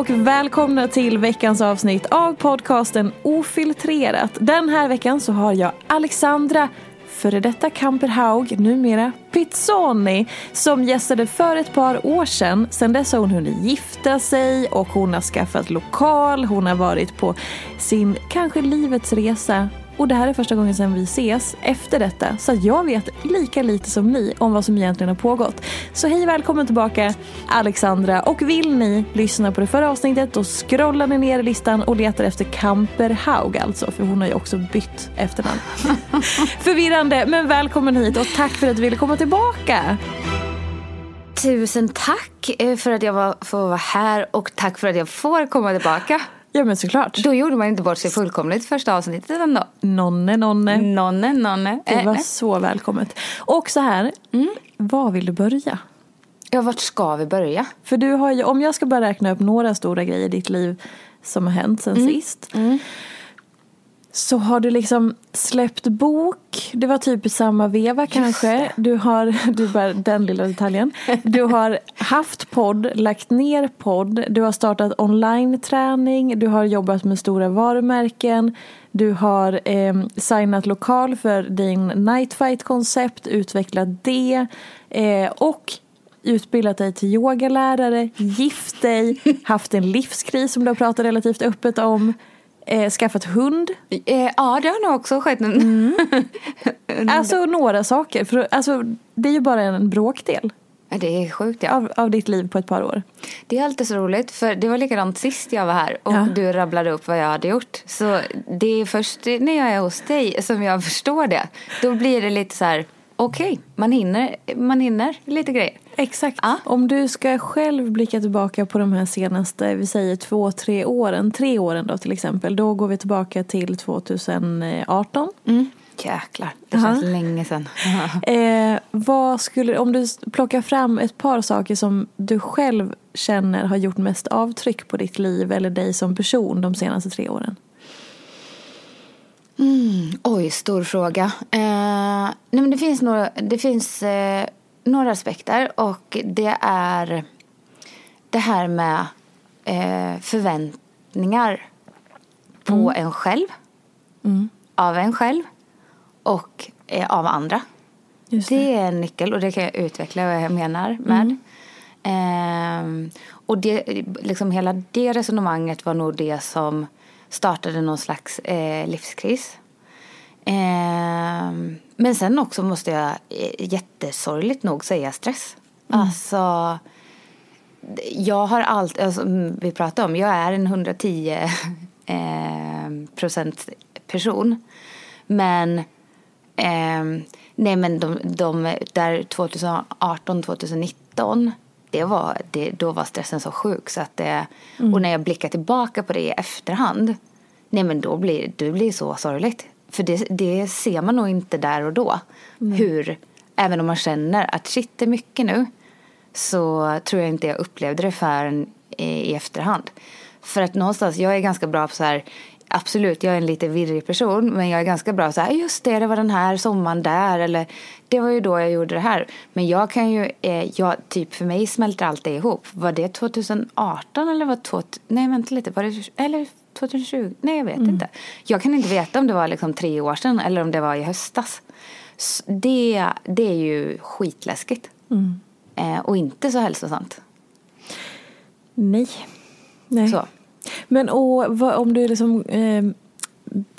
och välkomna till veckans avsnitt av podcasten Ofiltrerat. Den här veckan så har jag Alexandra före detta Kamperhaug, numera Pizzoni, som gästade för ett par år sedan. Sedan dess har hon hunnit gifta sig och hon har skaffat lokal, hon har varit på sin kanske livets resa och det här är första gången sedan vi ses efter detta. Så jag vet lika lite som ni om vad som egentligen har pågått. Så hej välkommen tillbaka Alexandra. Och vill ni lyssna på det förra avsnittet då scrollar ni ner i listan och letar efter Kamperhaug alltså. För hon har ju också bytt efternamn. Förvirrande men välkommen hit och tack för att du ville komma tillbaka. Tusen tack eh, för att jag får vara här och tack för att jag får komma tillbaka. Ja men såklart. Då gjorde man inte bort sig fullkomligt första avsnittet ändå. Nonne, nonne. Nonne, nonne. Det var Eh, så välkommet. Och så här, var vill du börja? Ja, vart ska vi börja? För du har ju, om jag ska bara räkna upp några stora grejer i ditt liv som har hänt sen sist. Så har du liksom släppt bok, det var typ i samma veva kanske. Du har, du bara den lilla detaljen. Du har haft podd, lagt ner podd, du har startat online-träning, du har jobbat med stora varumärken. Du har eh, signat lokal för din nightfight-koncept, utvecklat det. Eh, och utbildat dig till yogalärare, gift dig, haft en livskris som du har pratat relativt öppet om, eh, skaffat hund. Eh, ja, det har nog också skett en... Alltså några saker. För, alltså, det är ju bara en bråkdel Det är sjukt, ja. av, av ditt liv på ett par år. Det är alltid så roligt, för det var likadant sist jag var här och Ja. du rabblade upp vad jag hade gjort. Så det är först när jag är hos dig som jag förstår det. Då blir det lite så här, okej, man, hinner, man hinner lite grejer. Exakt. Ja. Om du ska själv blicka tillbaka på de här senaste, vi säger två, tre åren, tre åren då till exempel. Då går vi tillbaka till 2018. Jäklar, det Ja. känns länge sedan. Eh, vad skulle, om du plockar fram ett par saker som du själv känner har gjort mest avtryck på ditt liv eller dig som person de senaste tre åren? Oj, stor fråga. Eh, nej men det finns, några, det finns eh, några aspekter och det är det här med eh, förväntningar på en själv, av en själv och eh, av andra. Just det. är en nyckel och det kan jag utveckla vad jag menar med. Ehm, och det, liksom hela det resonemanget var nog det som startade någon slags eh, livskris. Ehm, men sen också måste jag eh, jättesorgligt nog säga stress. Alltså, jag har allt, alltså, mm, vi pratade om, jag är en 110 eh, procent person. Men ehm, Nej men de, de där 2018, 2019 det var, det, då var stressen så sjuk så att det, mm. och när jag blickar tillbaka på det i efterhand nej men då blir det blir så sorgligt. För det, det ser man nog inte där och då. Mm. Hur, även om man känner att shit det är mycket nu så tror jag inte jag upplevde det förrän i, i efterhand. För att någonstans, jag är ganska bra på så här Absolut, jag är en lite virrig person men jag är ganska bra så här, just det, det var den här sommaren där eller det var ju då jag gjorde det här. Men jag kan ju, eh, jag, typ för mig smälter allt det ihop. Var det 2018 eller var det, nej vänta lite, var det, eller 2020? Nej jag vet mm. inte. Jag kan inte veta om det var liksom tre år sedan eller om det var i höstas. Det, det är ju skitläskigt. Mm. Eh, och inte så hälsosamt. Nej. Nej. Så. Men och, vad, om du liksom eh,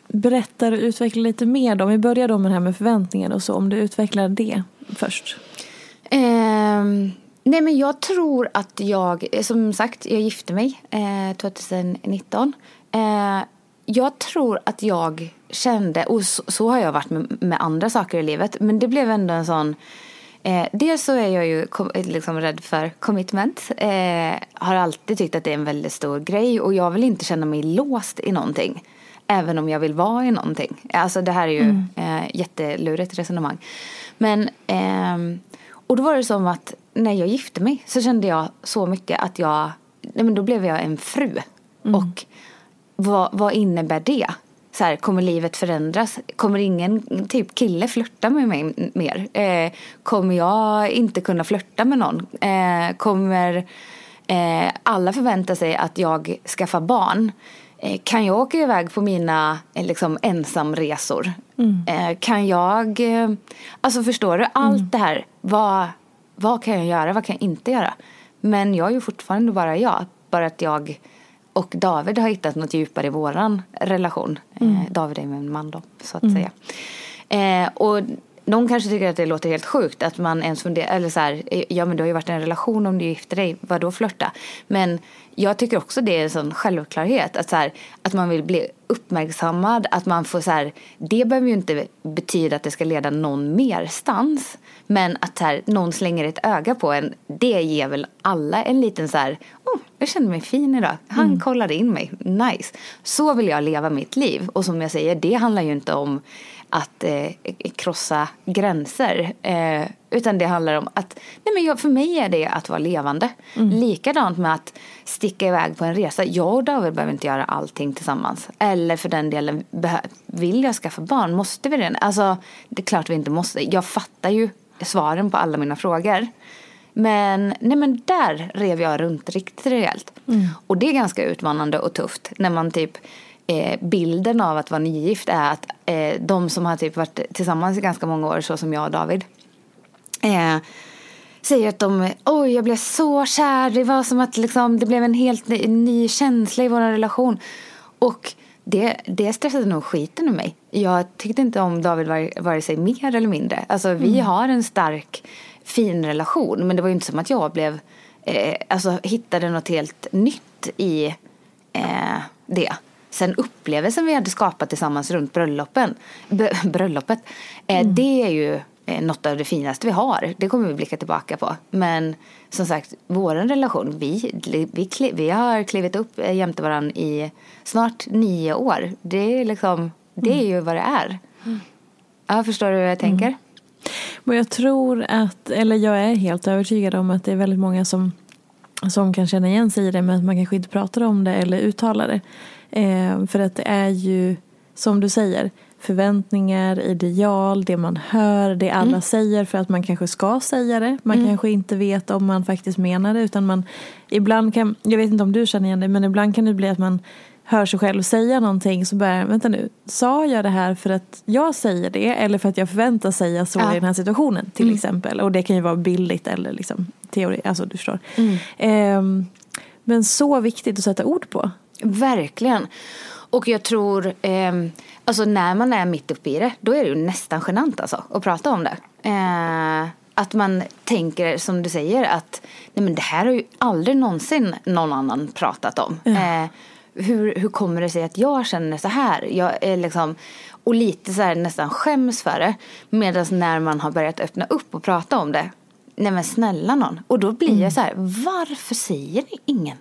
berättar och utvecklar lite mer då. Om vi börjar då med det här med förväntningar och så. Om du utvecklar det först. Eh, nej men jag tror att jag, eh, som sagt, jag gifte mig eh, 2019. Eh, jag tror att jag kände, och så, så har jag varit med, med, andra saker i livet, men det blev ändå en sån Eh, dels så är jag ju kom, liksom rädd för commitment. Eh, har alltid tyckt att det är en väldigt stor grej och jag vill inte känna mig låst i någonting. Även om jag vill vara i någonting. Alltså det här är ju mm. eh, jättelurigt resonemang. Men, eh, och då var det som att när jag gifte mig så kände jag så mycket att jag, nej men då blev jag en fru. Mm. Och vad, vad innebär det? Så här, kommer livet förändras? Kommer ingen typ kille flörta med mig mer? Eh, kommer jag inte kunna flörta med någon? Eh, kommer eh, alla förvänta sig att jag skaffar barn? Eh, kan jag åka iväg på mina eh, liksom, ensamresor? Mm. Eh, kan jag... alltså förstår du? Allt mm. det här. Vad, vad kan jag göra? Vad kan jag inte göra? Men jag är ju fortfarande bara jag. Bara att jag och David har hittat något djupare i våran relation. Eh, mm. David är min man då, så att mm. säga. Eh, och någon kanske tycker att det låter helt sjukt att man ens funderar, eller så här, eh, ja men du har ju varit i en relation om du gifter dig, vadå flörta? Men jag tycker också det är en sån självklarhet att, så här, att man vill bli uppmärksammad, att man får så här, det behöver ju inte betyda att det ska leda någon merstans. Men att här, någon slänger ett öga på en, det ger väl alla en liten så här, jag känner mig fin idag. Han mm. kollade in mig, nice. Så vill jag leva mitt liv. Och som jag säger, det handlar ju inte om att eh, krossa gränser. Eh, utan det handlar om att, nej men jag, för mig är det att vara levande. Mm. Likadant med att sticka iväg på en resa. Jag och David behöver inte göra allting tillsammans. Eller för den delen, vill jag skaffa barn? Måste vi det? Alltså, det är klart vi inte måste. Jag fattar ju svaren på alla mina frågor. Men, nej men där rev jag runt riktigt rejält. Mm. Och det är ganska utmanande och tufft när man typ eh, bilden av att vara nygift är att eh, de som har typ varit tillsammans i ganska många år så som jag och David eh, säger att de, oj jag blev så kär, det var som att liksom, det blev en helt ny, ny känsla i vår relation. Och det, det stressade nog skiten ur mig. Jag tyckte inte om David var, vare sig mer eller mindre. Alltså vi mm. har en stark fin relation men det var ju inte som att jag blev, eh, alltså hittade något helt nytt i eh, det. Sen upplevelsen vi hade skapat tillsammans runt bröllopen, bröllopet, eh, mm. det är ju eh, något av det finaste vi har. Det kommer vi blicka tillbaka på. Men som sagt, vår relation, vi, vi, vi har klivit upp eh, jämte varandra i snart nio år. Det är, liksom, det är ju vad det är. Mm. Ja, förstår du hur jag tänker? Mm. Men jag tror att, eller jag är helt övertygad om att det är väldigt många som, som kan känna igen sig i det men att man kanske inte pratar om det eller uttalar det. Eh, för att det är ju, som du säger, förväntningar, ideal, det man hör, det alla mm. säger för att man kanske ska säga det. Man mm. kanske inte vet om man faktiskt menar det utan man ibland kan, jag vet inte om du känner igen det, men ibland kan det bli att man hör sig själv säga någonting så börjar vänta nu, sa jag det här för att jag säger det eller för att jag förväntas säga så ja. i den här situationen till mm. exempel. Och det kan ju vara billigt eller liksom teori, alltså du förstår. Mm. Eh, men så viktigt att sätta ord på. Verkligen. Och jag tror, eh, alltså när man är mitt uppe i det, då är det ju nästan genant alltså att prata om det. Eh, att man tänker, som du säger, att nej men det här har ju aldrig någonsin någon annan pratat om. Ja. Eh, hur, hur kommer det sig att jag känner så här? Jag är liksom, och lite så här nästan skäms för det. Medan när man har börjat öppna upp och prata om det, nej men snälla någon. Och då blir Mm. jag så här, varför säger ingen?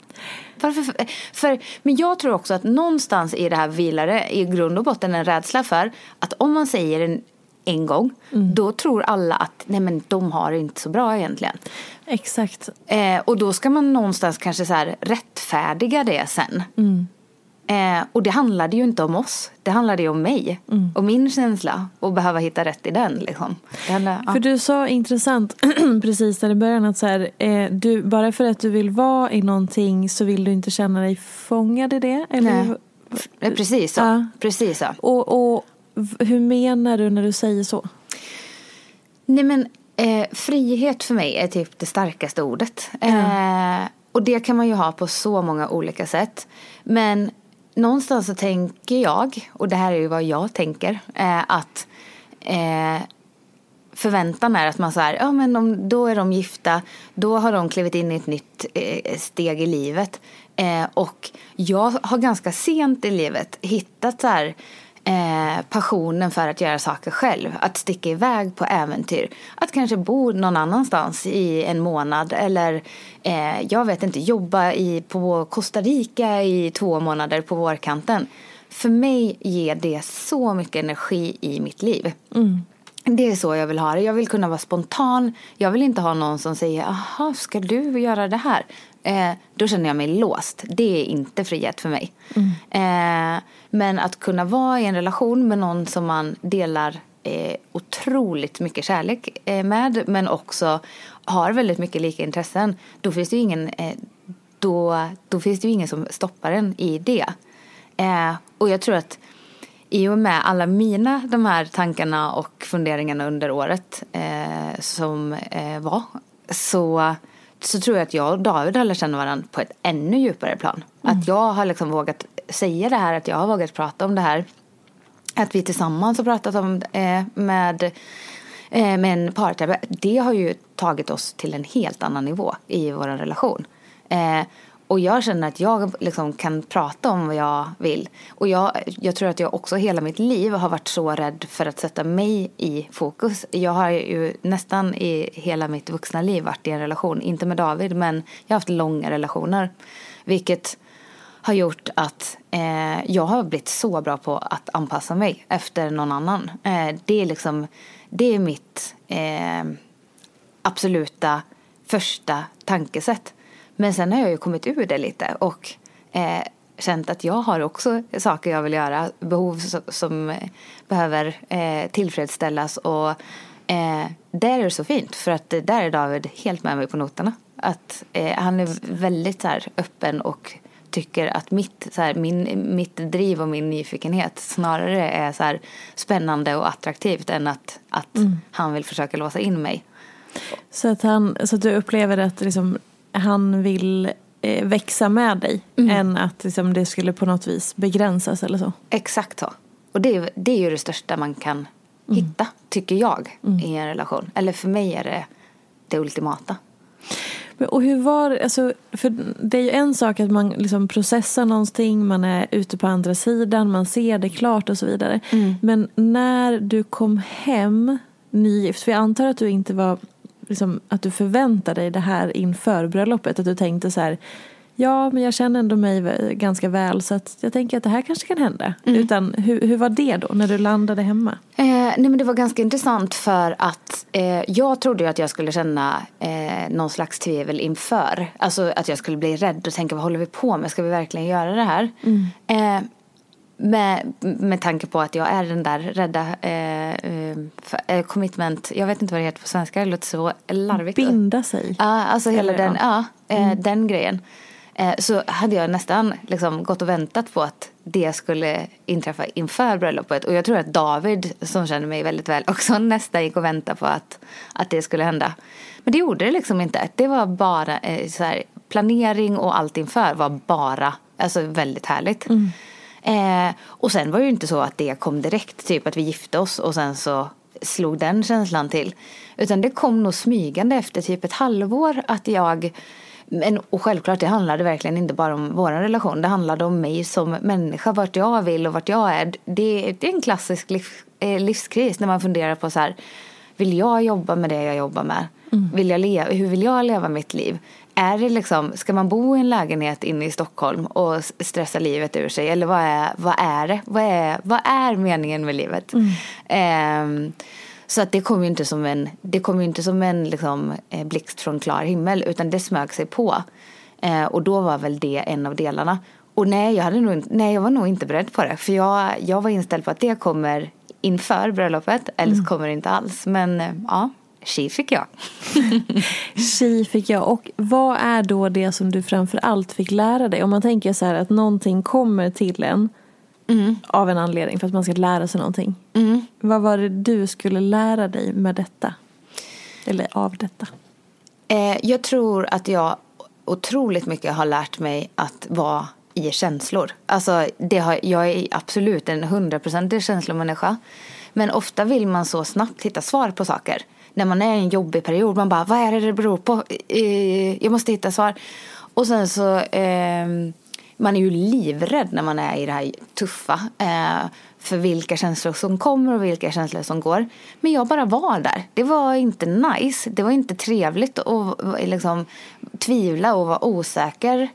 Varför? För, för, men jag tror också att någonstans i det här vilar det i grund och botten en rädsla för att om man säger en en gång, Mm. då tror alla att nej men de har det inte så bra egentligen. Exakt. Eh, och då ska man någonstans kanske så här rättfärdiga det sen. Mm. Eh, och det handlade ju inte om oss. Det handlade ju om mig. Mm. Och min känsla. Och behöva hitta rätt i den liksom. Det handlar, ja. För du sa intressant precis där i början att så här, eh, du, bara för att du vill vara i någonting så vill du inte känna dig fångad i det? Eller? Nej. Eh, Precis så. Ja. Precis så. Och, och hur menar du när du säger så? Nej men eh, frihet för mig är typ det starkaste ordet. Eh, och det kan man ju ha på så många olika sätt. Men någonstans så tänker jag, och det här är ju vad jag tänker, eh, att eh, förväntan är att man så här, ja men om, då är de gifta, då har de klivit in i ett nytt eh, steg i livet. Eh, och jag har ganska sent i livet hittat så här, eh, passionen för att göra saker själv. Att sticka iväg på äventyr. Att kanske bo någon annanstans i en månad. Eller eh, jag vet inte, jobba i, på Costa Rica i två månader på vårkanten. För mig ger det så mycket energi i mitt liv. Det är så jag vill ha det. Jag vill kunna vara spontan. Jag vill inte ha någon som säger, aha, ska du göra det här? Eh, då känner jag mig låst. Det är inte frihet för mig. Eh, men att kunna vara i en relation med någon som man delar eh, otroligt mycket kärlek eh, med, men också har väldigt mycket lika intressen, då finns det ju ingen, eh, då, då finns det ingen som stoppar en i det. Eh, och jag tror att i och med alla mina de här tankarna och funderingarna under året som var så, så tror jag att jag och David har lärt känna varandra på ett ännu djupare plan. Att jag har liksom vågat säga det här, att jag har vågat prata om det här. Att vi tillsammans har pratat om eh, med, eh, med en parterapeut. Det har ju tagit oss till en helt annan nivå i vår relation. Och jag känner att jag liksom kan prata om vad jag vill. Och jag, jag tror att jag också hela mitt liv har varit så rädd för att sätta mig i fokus. Jag har ju nästan i hela mitt vuxna liv varit i en relation, inte med David, men jag har haft långa relationer. Vilket har gjort att eh, jag har blivit så bra på att anpassa mig efter någon annan. Eh, det är liksom, det är mitt eh, absoluta första tankesätt. Men sen har jag ju kommit ur det lite och eh, känt att jag har också saker jag vill göra, behov som, som eh, behöver eh, tillfredsställas och eh, där är det så fint för att där är David helt med mig på noterna. Att eh, han är väldigt så här, öppen och tycker att mitt, så här, min, mitt driv och min nyfikenhet snarare är så här, spännande och attraktivt än att, att han vill försöka låsa in mig. Så att, han, så att du upplever att liksom, han vill eh, växa med dig än att liksom, det skulle på något vis begränsas eller så. Exakt så. Och det, är- det är ju det största man kan hitta, tycker jag, i en relation. Eller för mig är det det ultimata. Men, och hur var alltså, för det är ju en sak att man liksom processar någonting, man är ute på andra sidan, man ser det klart och så vidare. Men när du kom hem nygift, för jag antar att du inte var, liksom, att du förväntade dig det här inför bröllopet, att du tänkte så här, ja men jag känner ändå mig ganska väl så att jag tänker att det här kanske kan hända. Utan hur, hur var det då när du landade hemma? Eh, nej men det var ganska intressant för att eh, jag trodde ju att jag skulle känna eh, någon slags tvivel inför. Alltså att jag skulle bli rädd och tänka vad håller vi på med? Ska vi verkligen göra det här? Eh, med, med tanke på att jag är den där rädda eh, eh, eh, commitment, jag vet inte vad det heter på svenska, det låter så larvigt. Binda sig? Ja, alltså hela Eller, den, ja. ja, eh, den grejen. Eh, så hade jag nästan liksom gått och väntat på att det skulle inträffa inför bröllopet. Och jag tror att David, som känner mig väldigt väl, också nästan gick och väntade på att, att det skulle hända. Men det gjorde det liksom inte. Det var bara eh, så här, planering och allt inför var bara alltså, väldigt härligt. Eh, och sen var det ju inte så att det kom direkt, typ att vi gifte oss och sen så slog den känslan till. Utan det kom nog smygande efter typ ett halvår att jag Men, och självklart, det handlade verkligen inte bara om vår relation. Det handlade om mig som människa, vart jag vill och vart jag är. Det, det är en klassisk liv, eh, livskris när man funderar på så här, vill jag jobba med det jag jobbar med? Mm. Vill jag leva, hur vill jag leva mitt liv? Är det liksom, ska man bo i en lägenhet inne i Stockholm och stressa livet ur sig? Eller vad är, vad är det? Vad är, vad är meningen med livet? Mm. Eh, så att det kom ju inte som en, det kom inte som en liksom, eh, blixt från klar himmel utan det smög sig på. Eh, och då var väl det en av delarna. Och nej, jag, hade nog, nej, jag var nog inte beredd på det. För jag, jag var inställd på att det kommer inför bröllopet eller så mm. kommer det inte alls. Men eh, ja, tji fick jag. tji fick jag. Och vad är då det som du framför allt fick lära dig? Om man tänker så här att någonting kommer till en mm. av en anledning för att man ska lära sig någonting. Mm. Vad var det du skulle lära dig med detta? Eller av detta? Eh, jag tror att jag otroligt mycket har lärt mig att vara i känslor. Alltså, det har, jag är absolut en hundraprocentig känslomänniska. Men ofta vill man så snabbt hitta svar på saker. När man är i en jobbig period, man bara, vad är det det beror på? Eh, jag måste hitta svar. Och sen så, eh, man är ju livrädd när man är i det här tuffa. Eh, för vilka känslor som kommer och vilka känslor som går. Men jag bara var där. Det var inte nice. Det var inte trevligt att eh, liksom, tvivla och vara osäker.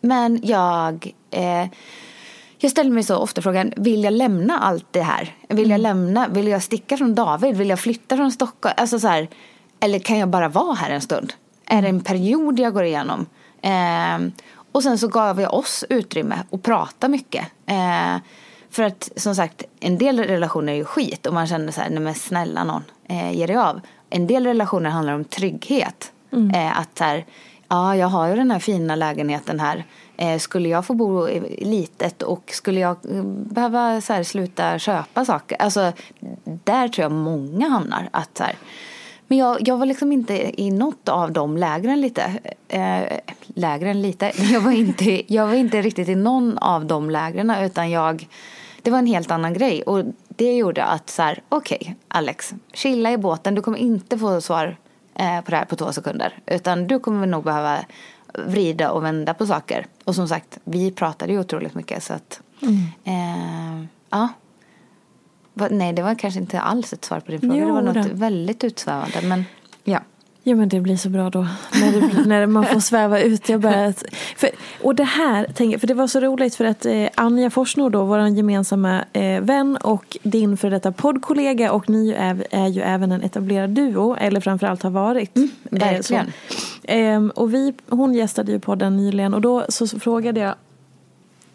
Men jag, eh, jag ställer mig så ofta frågan, vill jag lämna allt det här? Vill jag mm. lämna, vill jag sticka från David? Vill jag flytta från Stockholm? Alltså så här, eller kan jag bara vara här en stund? Är det en period jag går igenom? Eh, och sen så gav jag oss utrymme att prata mycket. Eh, för att som sagt, en del relationer är ju skit och man känner så här, nej men snälla någon, eh, ge dig av. En del relationer handlar om trygghet. Mm. Eh, att så här, ja jag har ju den här fina lägenheten här. Eh, skulle jag få bo litet och skulle jag eh, behöva så här, sluta köpa saker. Alltså där tror jag många hamnar. Att så här, men jag, jag var liksom inte i något av de lägren lite. Eh, lägren lite. Jag var, inte, jag var inte riktigt i någon av de lägren utan jag det var en helt annan grej. Och det gjorde att så här, okej okay, Alex, chilla i båten. Du kommer inte få svar på det här på två sekunder. Utan du kommer nog behöva vrida och vända på saker. Och som sagt, vi pratade ju otroligt mycket så att mm. eh, ja. Nej, det var kanske inte alls ett svar på din fråga. Jo, det var något då. väldigt utsvävande. Men ja. Ja men det blir så bra då. När, det, när man får sväva ut. Jag bara, för, och det här, tänk, för det var så roligt för att eh, Anja Forsnord då, vår gemensamma eh, vän och din för detta poddkollega och ni är, är ju även en etablerad duo, eller framförallt har varit. Mm, verkligen. Eh, och vi, hon gästade ju podden nyligen och då så, så frågade jag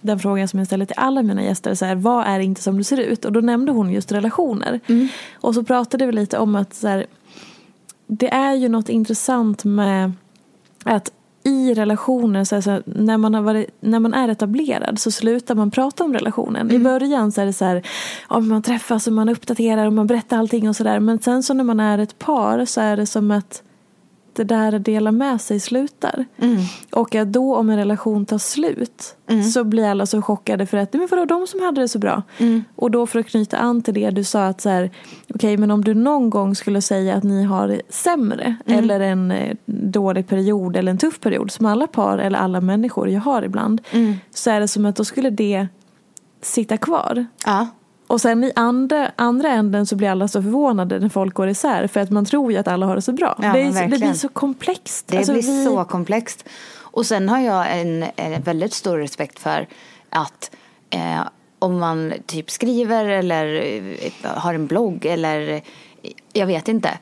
den frågan som jag ställer till alla mina gäster. Så här, vad är inte som du ser ut? Och då nämnde hon just relationer. Mm. Och så pratade vi lite om att så här, det är ju något intressant med att i relationer, så så när, man har varit, när man är etablerad så slutar man prata om relationen. Mm. I början så är det så här, ja, man träffas och man uppdaterar och man berättar allting och sådär. Men sen så när man är ett par så är det som att det där att dela med sig slutar. Mm. Och att då om en relation tar slut mm. så blir alla så chockade för att men vadå de som hade det så bra. Mm. Och då för att knyta an till det du sa att så här, okej okay, men om du någon gång skulle säga att ni har det sämre mm. eller en eh, dålig period eller en tuff period som alla par eller alla människor jag har ibland mm. så är det som att då skulle det sitta kvar. Ja. Och sen i andra, andra änden så blir alla så förvånade när folk går isär för att man tror ju att alla har det så bra. Ja, det, är, det, blir så komplext. Det alltså, blir vi... så komplext. Och sen har jag en, en väldigt stor respekt för att eh, om man typ skriver eller eh, har en blogg eller jag vet inte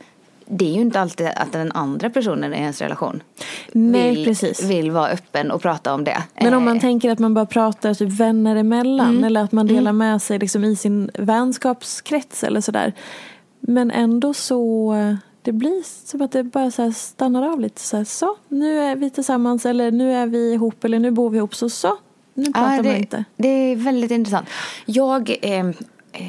det är ju inte alltid att den andra personen i ens relation Nej, vill, precis. vill vara öppen och prata om det. Men om man eh. tänker att man bara pratar typ vänner emellan mm. eller att man delar mm. med sig liksom i sin vänskapskrets eller sådär. Men ändå så det blir som att det bara så stannar av lite. Så, här, så, nu är vi tillsammans eller nu är vi ihop eller nu bor vi ihop. Så så, nu pratar ja, det, man inte. Det är väldigt intressant. Jag eh,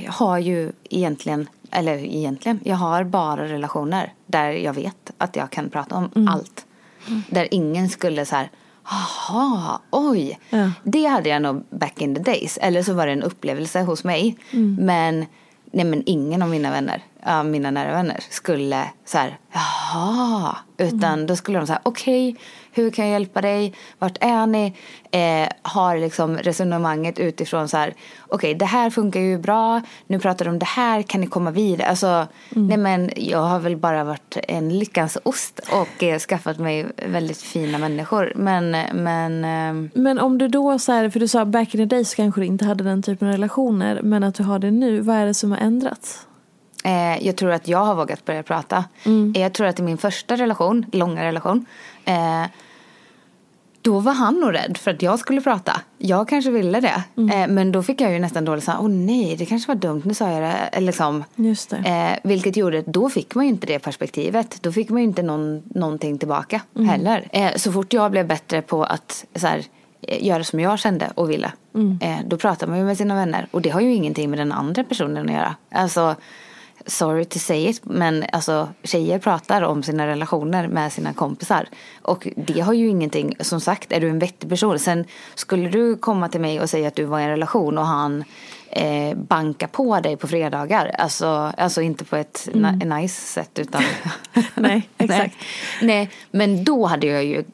har ju egentligen eller egentligen, jag har bara relationer där jag vet att jag kan prata om mm. allt. Mm. Där ingen skulle så här, Jaha, oj. Ja. Det hade jag nog back in the days. Eller så var det en upplevelse hos mig. Mm. Men, nej, men ingen av mina vänner av mina nära vänner skulle så här, jaha, utan då skulle de säga okej, hur kan jag hjälpa dig, vart är ni, eh, har liksom resonemanget utifrån så här, okej det här funkar ju bra, nu pratar de om det här, kan ni komma vidare, alltså nej men jag har väl bara varit en lyckans ost och eh, skaffat mig väldigt fina människor, men, men eh, Men om du då så här, för du sa back in the days så kanske du inte hade den typen av relationer, men att du har det nu, vad är det som har ändrats? Eh, jag tror att jag har vågat börja prata. Eh, Jag tror att i min första relation, långa relation, eh, då var han nog rädd för att jag skulle prata. Jag kanske ville det. Eh, men då fick jag ju nästan dåligt såhär, åh nej, det kanske var dumt, nu sa jag det. Eller liksom. Just det. Eh, vilket gjorde att då fick man ju inte det perspektivet. Då fick man ju inte någon, någonting tillbaka heller. Eh, så fort jag blev bättre på att så här, eh, göra som jag kände och ville. Eh, då pratar man ju med sina vänner. Och det har ju ingenting med den andra personen att göra. Alltså, sorry to say it, men alltså tjejer pratar om sina relationer med sina kompisar. Och det har ju ingenting, som sagt, är du en vettig person. Sen skulle du komma till mig och säga att du var i en relation och han eh, banka på dig på fredagar. Alltså, alltså inte på ett na- nice sätt utan... Nej, exakt. Nej. Nej, men då hade jag ju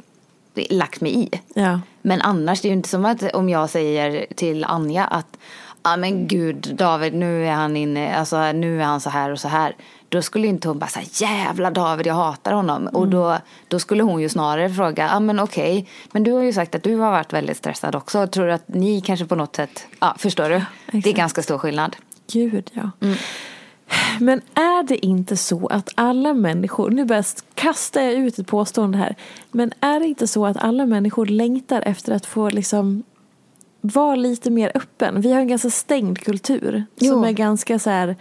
lagt mig i. Ja. Men annars, det är ju inte som att om jag säger till Anja att Ja men gud David nu är han inne, alltså nu är han så här och så här. Då skulle inte hon bara säga jävla David jag hatar honom. Och då, då skulle hon ju snarare fråga, ja men okej. Men du har ju sagt att du har varit väldigt stressad också. Tror du att ni kanske på något sätt, ja förstår du? Det är exakt. ganska stor skillnad. Gud ja. Men är det inte så att alla människor, nu bara kastar jag ut ett påstående här, men är det inte så att alla människor längtar efter att få liksom vara lite mer öppen? Vi har en ganska stängd kultur som Jo. är ganska så här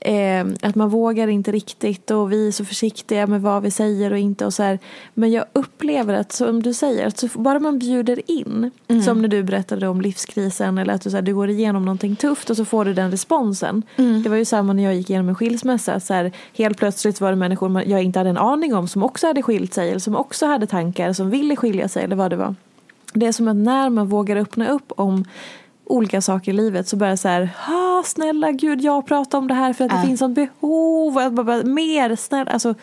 eh, att man vågar inte riktigt och vi är så försiktiga med vad vi säger och inte och så här. Men jag upplever att som du säger, att så bara man bjuder in, som när du berättade om livskrisen eller att du, så här, du går igenom någonting tufft och så får du den responsen. Det var ju samma när jag gick igenom en skilsmässa. Så här, helt plötsligt var det människor jag inte hade en aning om som också hade skilt sig eller som också hade tankar som ville skilja sig eller vad det var. Det är som att när man vågar öppna upp om olika saker i livet så börjar så här, ha snälla gud jag pratar om det här för att det finns ett behov, att bara, mer snälla. Alltså,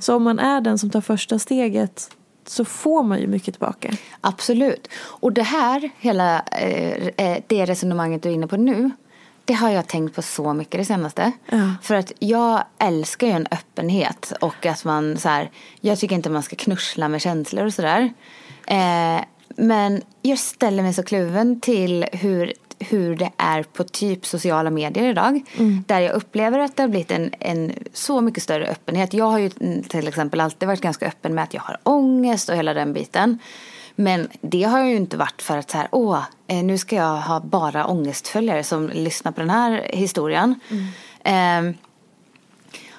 Så om man är den som tar första steget så får man ju mycket tillbaka. Absolut. Och det här, hela eh, eh, det resonemanget du är inne på nu. Det har jag tänkt på så mycket det senaste. Ja. För att jag älskar ju en öppenhet och att man så här, jag tycker inte man ska knussla med känslor och sådär. Eh, men jag ställer mig så kluven till hur, hur det är på typ sociala medier idag. Där jag upplever att det har blivit en, en så mycket större öppenhet. Jag har ju mm, till exempel alltid varit ganska öppen med att jag har ångest och hela den biten. Men det har ju inte varit för att så här, åh, eh, nu ska jag ha bara ångestföljare som lyssnar på den här historien. Ehm,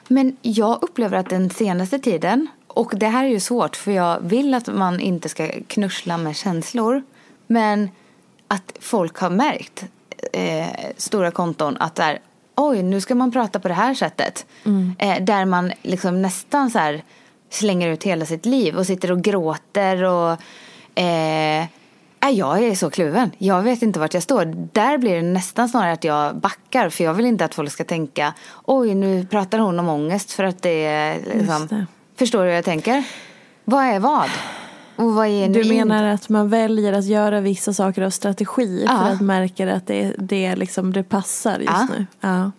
men jag upplever att den senaste tiden, och det här är ju svårt för jag vill att man inte ska knussla med känslor. Men att folk har märkt, eh, stora konton, att där, oj nu ska man prata på det här sättet. Eh, där man liksom nästan så här slänger ut hela sitt liv och sitter och gråter och eh, Nej, jag är så kluven. Jag vet inte vart jag står. Där blir det nästan snarare att jag backar. För jag vill inte att folk ska tänka oj, nu pratar hon om ångest för att det är liksom... Det. Förstår du hur jag tänker? Vad är vad? Och vad är Du menar att man väljer att göra vissa saker av strategi Ja. för att märka att det, det, liksom, det passar just Ja. nu? Ja.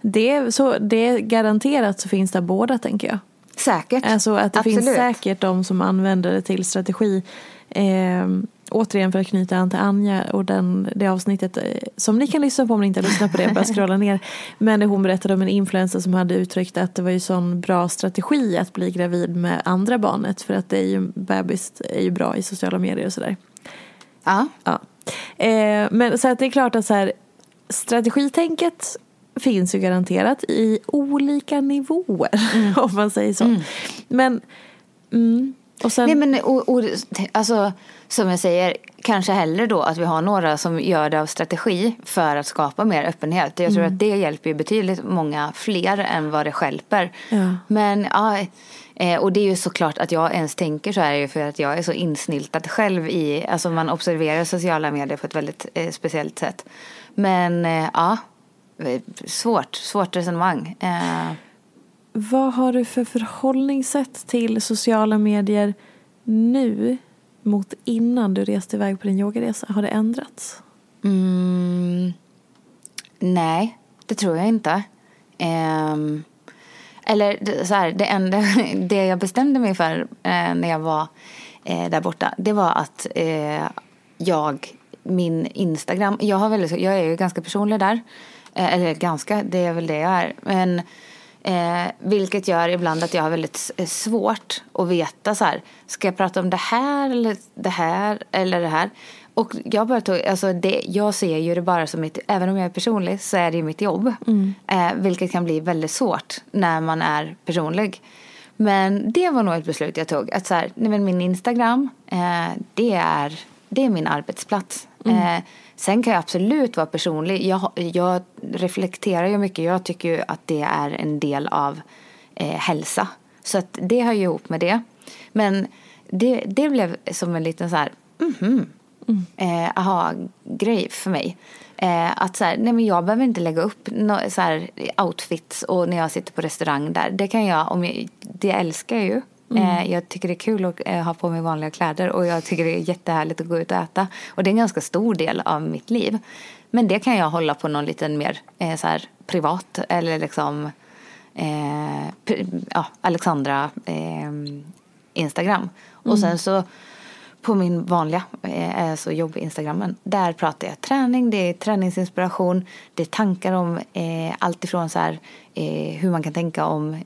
Det, så, det garanterat så finns det båda tänker jag. Säkert. Alltså att det Absolut. finns säkert de som använder det till strategi. Eh, återigen för att knyta an till Anja och den, det avsnittet eh, som ni kan lyssna på om ni inte har lyssnat på det, bara scrolla ner. Men hon berättade om en influencer som hade uttryckt att det var ju sån bra strategi att bli gravid med andra barnet för att det är ju, bebis är ju bra i sociala medier och sådär. Ja. Ja. Eh, men så att det är klart att så här, strategitänket finns ju garanterat i olika nivåer om man säger så. Men mm, och sen, Nej men och, och, alltså, som jag säger, kanske hellre då att vi har några som gör det av strategi för att skapa mer öppenhet. Jag tror att det hjälper ju betydligt många fler än vad det skälper. Ja. Men ja, eh, och det är ju såklart att jag ens tänker så här är ju för att jag är så insniltad själv i, alltså man observerar sociala medier på ett väldigt eh, speciellt sätt. Men eh, ja, eh, svårt, svårt resonemang. Eh, Vad har du för förhållningssätt till sociala medier nu mot innan du reste iväg på din yogaresa? Har det ändrats? mm, nej, det tror jag inte. Um, eller det- så här, det enda det jag bestämde mig för eh, när jag var eh, där borta, det var att eh, jag, min Instagram, jag, har väldigt, jag är ju ganska personlig där. Eh, eller ganska, det är väl det jag är. Men Eh, vilket gör ibland att jag har väldigt eh, svårt att veta så här, ska jag prata om det här eller det här eller det här? Och jag bara tog, alltså det, jag ser ju det bara som mitt, även om jag är personlig så är det ju mitt jobb. Eh, vilket kan bli väldigt svårt när man är personlig. Men det var nog ett beslut jag tog. Att så här, nej men min Instagram, eh, det, är, det är min arbetsplats. Eh, sen kan jag absolut vara personlig. Jag, jag reflekterar ju mycket. Jag tycker ju att det är en del av eh, hälsa. Så att det hör ju ihop med det. Men det, det blev som en liten så här, mhm, eh, aha-grej för mig. Eh, att så här, nej men jag behöver inte lägga upp no, så här, outfits och när jag sitter på restaurang där. Det kan jag, om jag, det älskar jag ju. Eh, jag tycker det är kul att eh, ha på mig vanliga kläder och jag tycker det är jättehärligt att gå ut och äta. Och det är en ganska stor del av mitt liv. Men det kan jag hålla på någon liten mer eh, så här, privat eller liksom eh, ja, Alexandra eh, Instagram. Och sen så på min vanliga, eh, alltså jobb-instagrammen. Där pratar jag träning, det är träningsinspiration, det är tankar om eh, allt ifrån så här, eh, hur man kan tänka om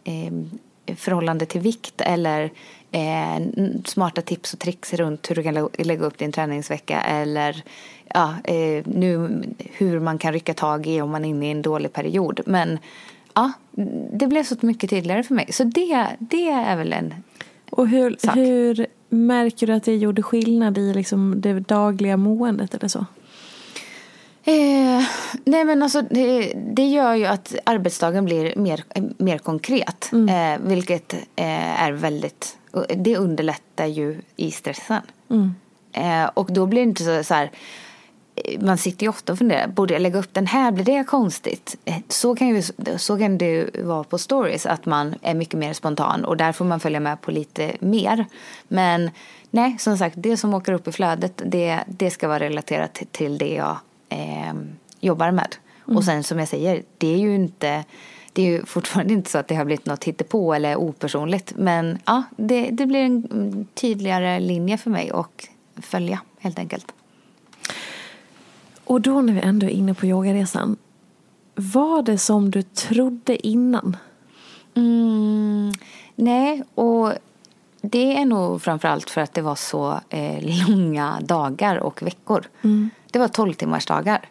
förhållande till vikt eller eh, smarta tips och tricks runt hur du kan lä- lägga upp din träningsvecka eller ja, eh, nu, hur man kan rycka tag i om man är inne i en dålig period. Men ja, det blev så mycket tydligare för mig. Så det, det är väl en Och hur, Sak. hur märker du att det gjorde skillnad i liksom det dagliga måendet eller så? Eh, nej men alltså det, det gör ju att arbetsdagen blir mer, mer konkret. Eh, vilket eh, är väldigt, det underlättar ju i stressen. Eh, och då blir det inte så, så här, eh, man sitter ju ofta och funderar, borde jag lägga upp den här, blir det konstigt? Eh, Så kan, ju, så kan det ju vara på stories, att man är mycket mer spontan och där får man följa med på lite mer. Men nej, som sagt, det som åker upp i flödet, det, det ska vara relaterat till, till det jag eh, jobbar med. Och sen som jag säger, det är ju inte det är ju fortfarande inte så att det har blivit något hittepå eller opersonligt. Men ja, det, det blir en mm, tydligare linje för mig att följa helt enkelt. Och då när vi ändå är inne på yogaresan. Var det som du trodde innan? Mm, nej, och det är nog framförallt för att det var så eh, långa dagar och veckor. Det var 12 timmars dagar.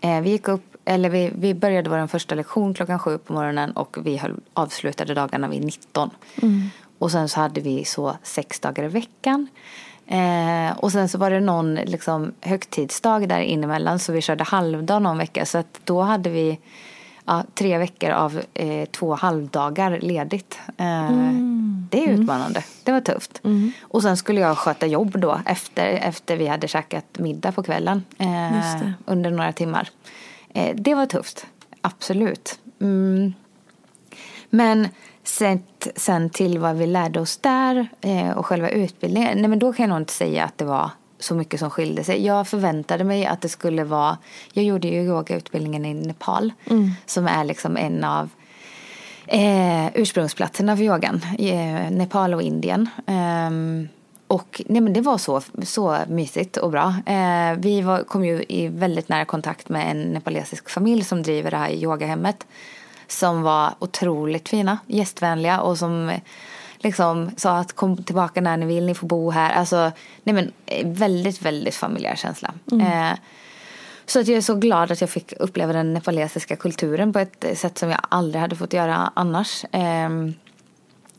Eh, vi gick upp, eller vi, vi började vår första lektion klockan sju på morgonen och vi höll, avslutade dagarna vid 19. Och sen så hade vi så sex dagar i veckan. Eh, och sen så var det någon liksom, högtidsdag där inemellan så vi körde halvdag någon vecka. Så att då hade vi ja, tre veckor av eh, två halvdagar ledigt. Eh, Det är utmanande. Det var tufft. Och sen skulle jag sköta jobb då efter, efter vi hade käkat middag på kvällen. Eh, under några timmar. Eh, det var tufft. Absolut. Mm. Men sett sen till vad vi lärde oss där eh, och själva utbildningen. Nej men då kan jag nog inte säga att det var så mycket som skilde sig. Jag förväntade mig att det skulle vara. Jag gjorde ju yogautbildningen i Nepal. Som är liksom en av eh, ursprungsplatserna för yogan. Eh, Nepal och Indien. Ehm, och nej, men det var så, så mysigt och bra. Eh, vi var, kom ju i väldigt nära kontakt med en nepalesisk familj som driver det här yogahemmet. Som var otroligt fina, gästvänliga och som eh, liksom sa att kom tillbaka när ni vill, ni får bo här. Alltså, nej men eh, väldigt, väldigt familjär känsla. Eh, så att jag är så glad att jag fick uppleva den nepalesiska kulturen på ett sätt som jag aldrig hade fått göra annars. Eh,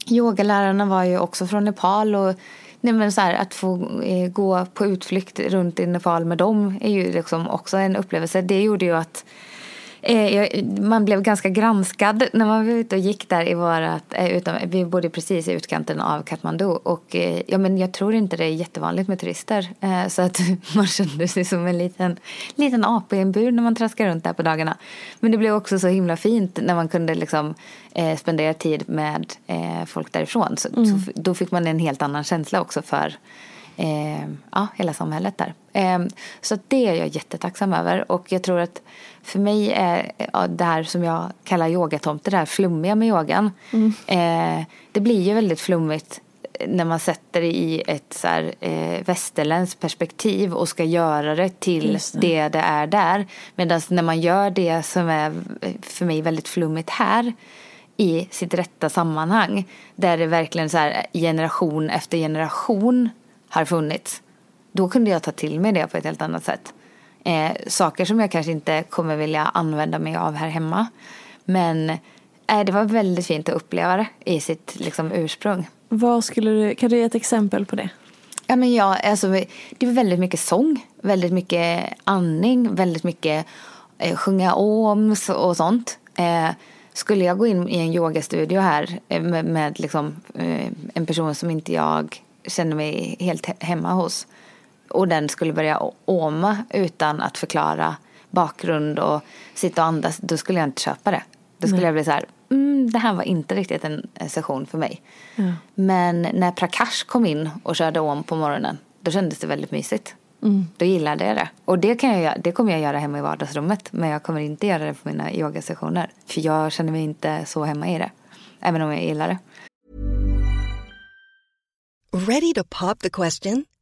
yogalärarna var ju också från Nepal och nej men så här, att få eh, gå på utflykt runt i Nepal med dem är ju liksom också en upplevelse. Det gjorde ju att Eh, man blev ganska granskad när man var ute och gick där i vårat, eh, utan, vi bodde precis i utkanten av Kathmandu och eh, ja, men jag tror inte det är jättevanligt med turister eh, så att man kände sig som en liten, liten apa i en bur när man traskar runt där på dagarna. Men det blev också så himla fint när man kunde liksom eh, spendera tid med eh, folk därifrån. Så, mm. så, då fick man en helt annan känsla också för eh, ja, hela samhället där. Eh, så det är jag jättetacksam över och jag tror att för mig är det här som jag kallar yogatomte, det här flummiga med yogan. Mm. Eh, det blir ju väldigt flummigt när man sätter det i ett så här, eh, västerländskt perspektiv och ska göra det till det. det det är där. Medan när man gör det som är för mig väldigt flummigt här i sitt rätta sammanhang där det verkligen så här generation efter generation har funnits. Då kunde jag ta till mig det på ett helt annat sätt. Eh, saker som jag kanske inte kommer vilja använda mig av här hemma. Men eh, det var väldigt fint att uppleva det i sitt liksom, ursprung. Vad skulle du, kan du ge ett exempel på det? Ja, men ja, alltså, det var väldigt mycket sång, väldigt mycket andning, väldigt mycket eh, sjunga oms och sånt. Eh, skulle jag gå in i en yogastudio här eh, med, med liksom, eh, en person som inte jag känner mig helt hemma hos och den skulle börja åma utan att förklara bakgrund och sitta och andas, då skulle jag inte köpa det. Då skulle Nej. jag bli så här, mm, det här var inte riktigt en session för mig. Ja. Men när Prakash kom in och körde om på morgonen, då kändes det väldigt mysigt. Mm. Då gillade jag det. Och det, kan jag, det kommer jag göra hemma i vardagsrummet. Men jag kommer inte göra det på mina yogasessioner. För jag känner mig inte så hemma i det. Även om jag gillar det. Ready to pop the question?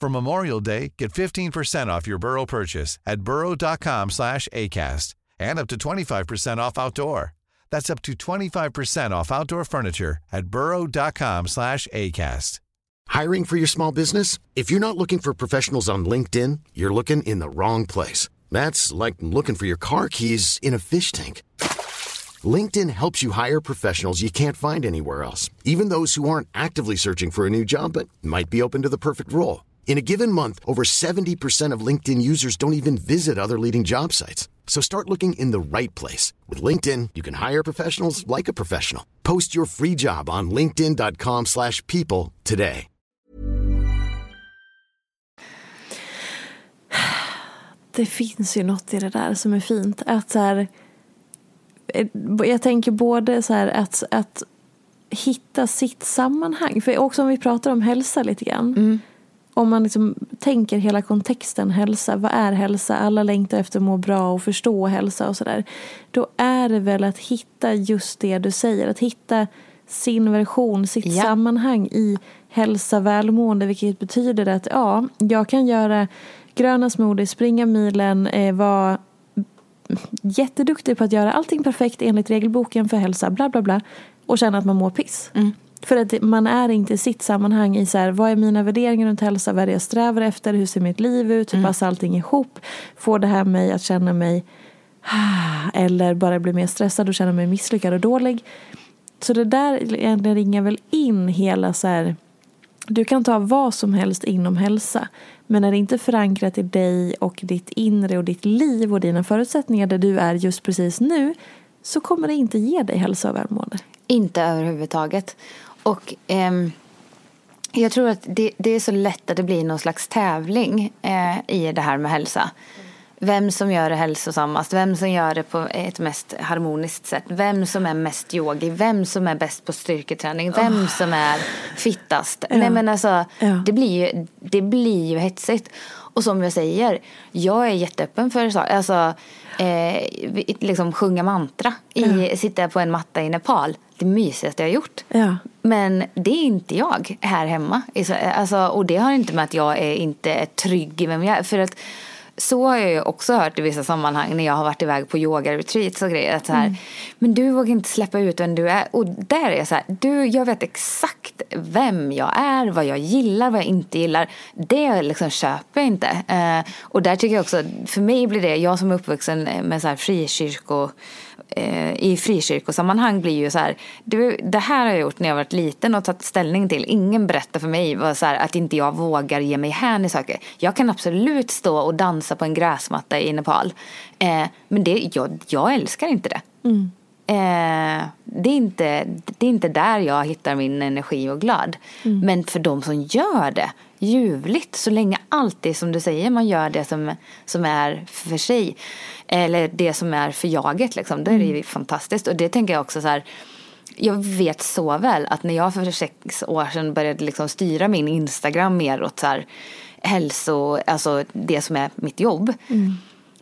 For Memorial Day, get 15% off your Burrow purchase at burrow.com slash ACAST and up to 25% off outdoor. That's up to 25% off outdoor furniture at burrow.com slash ACAST. Hiring for your small business? If you're not looking for professionals on LinkedIn, you're looking in the wrong place. That's like looking for your car keys in a fish tank. LinkedIn helps you hire professionals you can't find anywhere else, even those who aren't actively searching for a new job but might be open to the perfect role. In a given month, over 70% of LinkedIn users don't even visit other leading job sites. So start looking in the right place. With LinkedIn, you can hire professionals like a professional. Post your free job on linkedin.com slash people today. Det finns ju något i det där som är fint. Att så här, eh, jag tänker både så här att, att hitta sitt sammanhang. För också om vi pratar om hälsa lite grann. Mm om man liksom tänker hela kontexten hälsa, vad är hälsa? Alla längtar efter att må bra och förstå hälsa och sådär. Då är det väl att hitta just det du säger, att hitta sin version, sitt ja. sammanhang i hälsa, välmående, vilket betyder att ja, jag kan göra gröna smoothies, springa milen, eh, vara jätteduktig på att göra allting perfekt enligt regelboken för hälsa, bla bla bla, och känna att man mår piss. Mm. För att man är inte i sitt sammanhang i så här, vad är mina värderingar runt hälsa, vad är det jag strävar efter, hur ser mitt liv ut, hur mm. passar allting ihop, får det här mig att känna mig eller bara bli mer stressad och känna mig misslyckad och dålig. Så det där egentligen ringar väl in hela så här, du kan ta vad som helst inom hälsa. Men är det inte förankrat i dig och ditt inre och ditt liv och dina förutsättningar där du är just precis nu så kommer det inte ge dig hälsa och välmående. Inte överhuvudtaget. Och ehm, jag tror att det, det, är så lätt att det blir någon slags tävling eh, i det här med hälsa. Vem som gör det hälsosammast, vem som gör det på ett mest harmoniskt sätt, vem som är mest yogi, vem som är bäst på styrketräning, vem oh. som är fittast. Ja. Nej men alltså, ja. det, blir ju, det blir ju hetsigt. Och som jag säger, jag är jätteöppen för så. Alltså, eh, liksom sjunga mantra, i, ja. sitta på en matta i Nepal. Det mysigaste jag har gjort. Ja. Men det är inte jag här hemma. Alltså, och det har inte med att jag är inte är trygg i vem jag är. För att så har jag ju också hört i vissa sammanhang när jag har varit iväg på yoga-retreats och grejer. Att så här, mm. Men du vågar inte släppa ut vem du är. Och där är jag så här, du, jag vet exakt vem jag är, vad jag gillar, vad jag inte gillar. Det liksom köper jag inte. Eh, och där tycker jag också, för mig blir det, jag som är uppvuxen med så här frikyrko eh, i frikyrkosammanhang blir ju så här, du, det här har jag gjort när jag varit liten och tagit ställning till. Ingen berättar för mig vad, så här, att inte jag vågar ge mig hän i saker. Jag kan absolut stå och dansa på en gräsmatta i Nepal. Eh, men det, jag, jag älskar inte det. Mm. Eh, det, är inte, det är inte där jag hittar min energi och glad. Mm. Men för de som gör det, ljuvligt. Så länge alltid som du säger man gör det som, som är för sig. Eller det som är för jaget liksom. Då är det ju mm. fantastiskt. Och det tänker jag också så här. Jag vet så väl att när jag för sex år sedan började liksom styra min Instagram mer åt så här hälso, alltså det som är mitt jobb. Mm.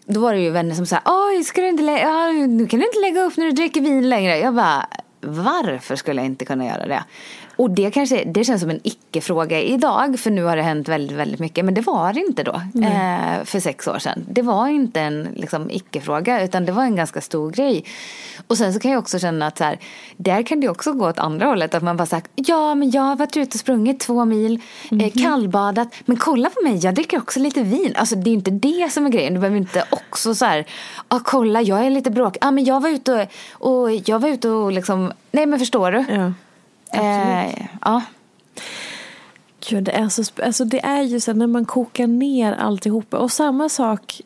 Då var det ju vänner som sa, oj, ska du inte lägga, nu kan du inte lägga upp när du dricker vin längre. Jag bara, varför skulle jag inte kunna göra det? Och det kanske det känns som en icke-fråga idag för nu har det hänt väldigt, väldigt mycket. Men det var det inte då eh, för sex år sedan. Det var inte en liksom, icke-fråga utan det var en ganska stor grej. Och sen så kan jag också känna att så här, där kan det också gå åt andra hållet. Att man bara sagt, ja men jag har varit ute och sprungit två mil, mm -hmm. kallbadat. Men kolla på mig, jag dricker också lite vin. Alltså det är inte det som är grejen. Du behöver inte också så här, ah, kolla jag är lite bråkig. Ah, men jag var ute och, och jag var ute och liksom, nej men förstår du? Ja. Eh, ja. Gud, det är, så, alltså det är ju så när man kokar ner alltihopa. Och samma sak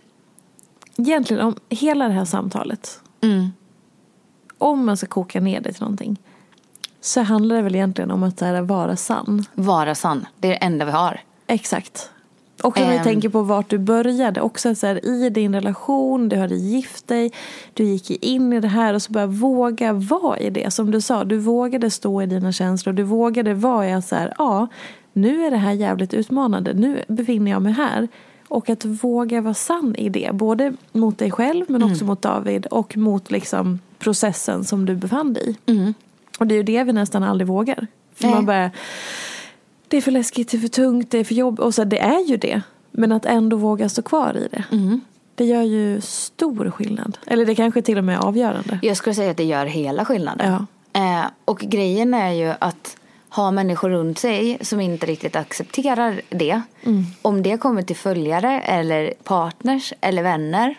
egentligen om hela det här samtalet. Mm. Om man ska koka ner det till någonting. Så handlar det väl egentligen om att här, vara sann. Vara sann, det är det enda vi har. Exakt. Och om vi tänker på vart du började, också så här, i din relation, du hade gift dig, du gick in i det här och så bara våga vara i det. Som du sa, du vågade stå i dina känslor, du vågade vara i så här, ja, nu är det här jävligt utmanande, nu befinner jag mig här. Och att våga vara sann i det, både mot dig själv men också mm. mot David och mot liksom processen som du befann dig i. Mm. Och det är ju det vi nästan aldrig vågar. För Nej. man bara det är för läskigt, det är för tungt, det är för jobbigt. Och så, det är ju det. Men att ändå våga stå kvar i det. Mm. Det gör ju stor skillnad. Eller det kanske till och med är avgörande. Jag skulle säga att det gör hela skillnaden. Ja. Eh, och grejen är ju att ha människor runt sig som inte riktigt accepterar det. Mm. Om det kommer till följare eller partners eller vänner.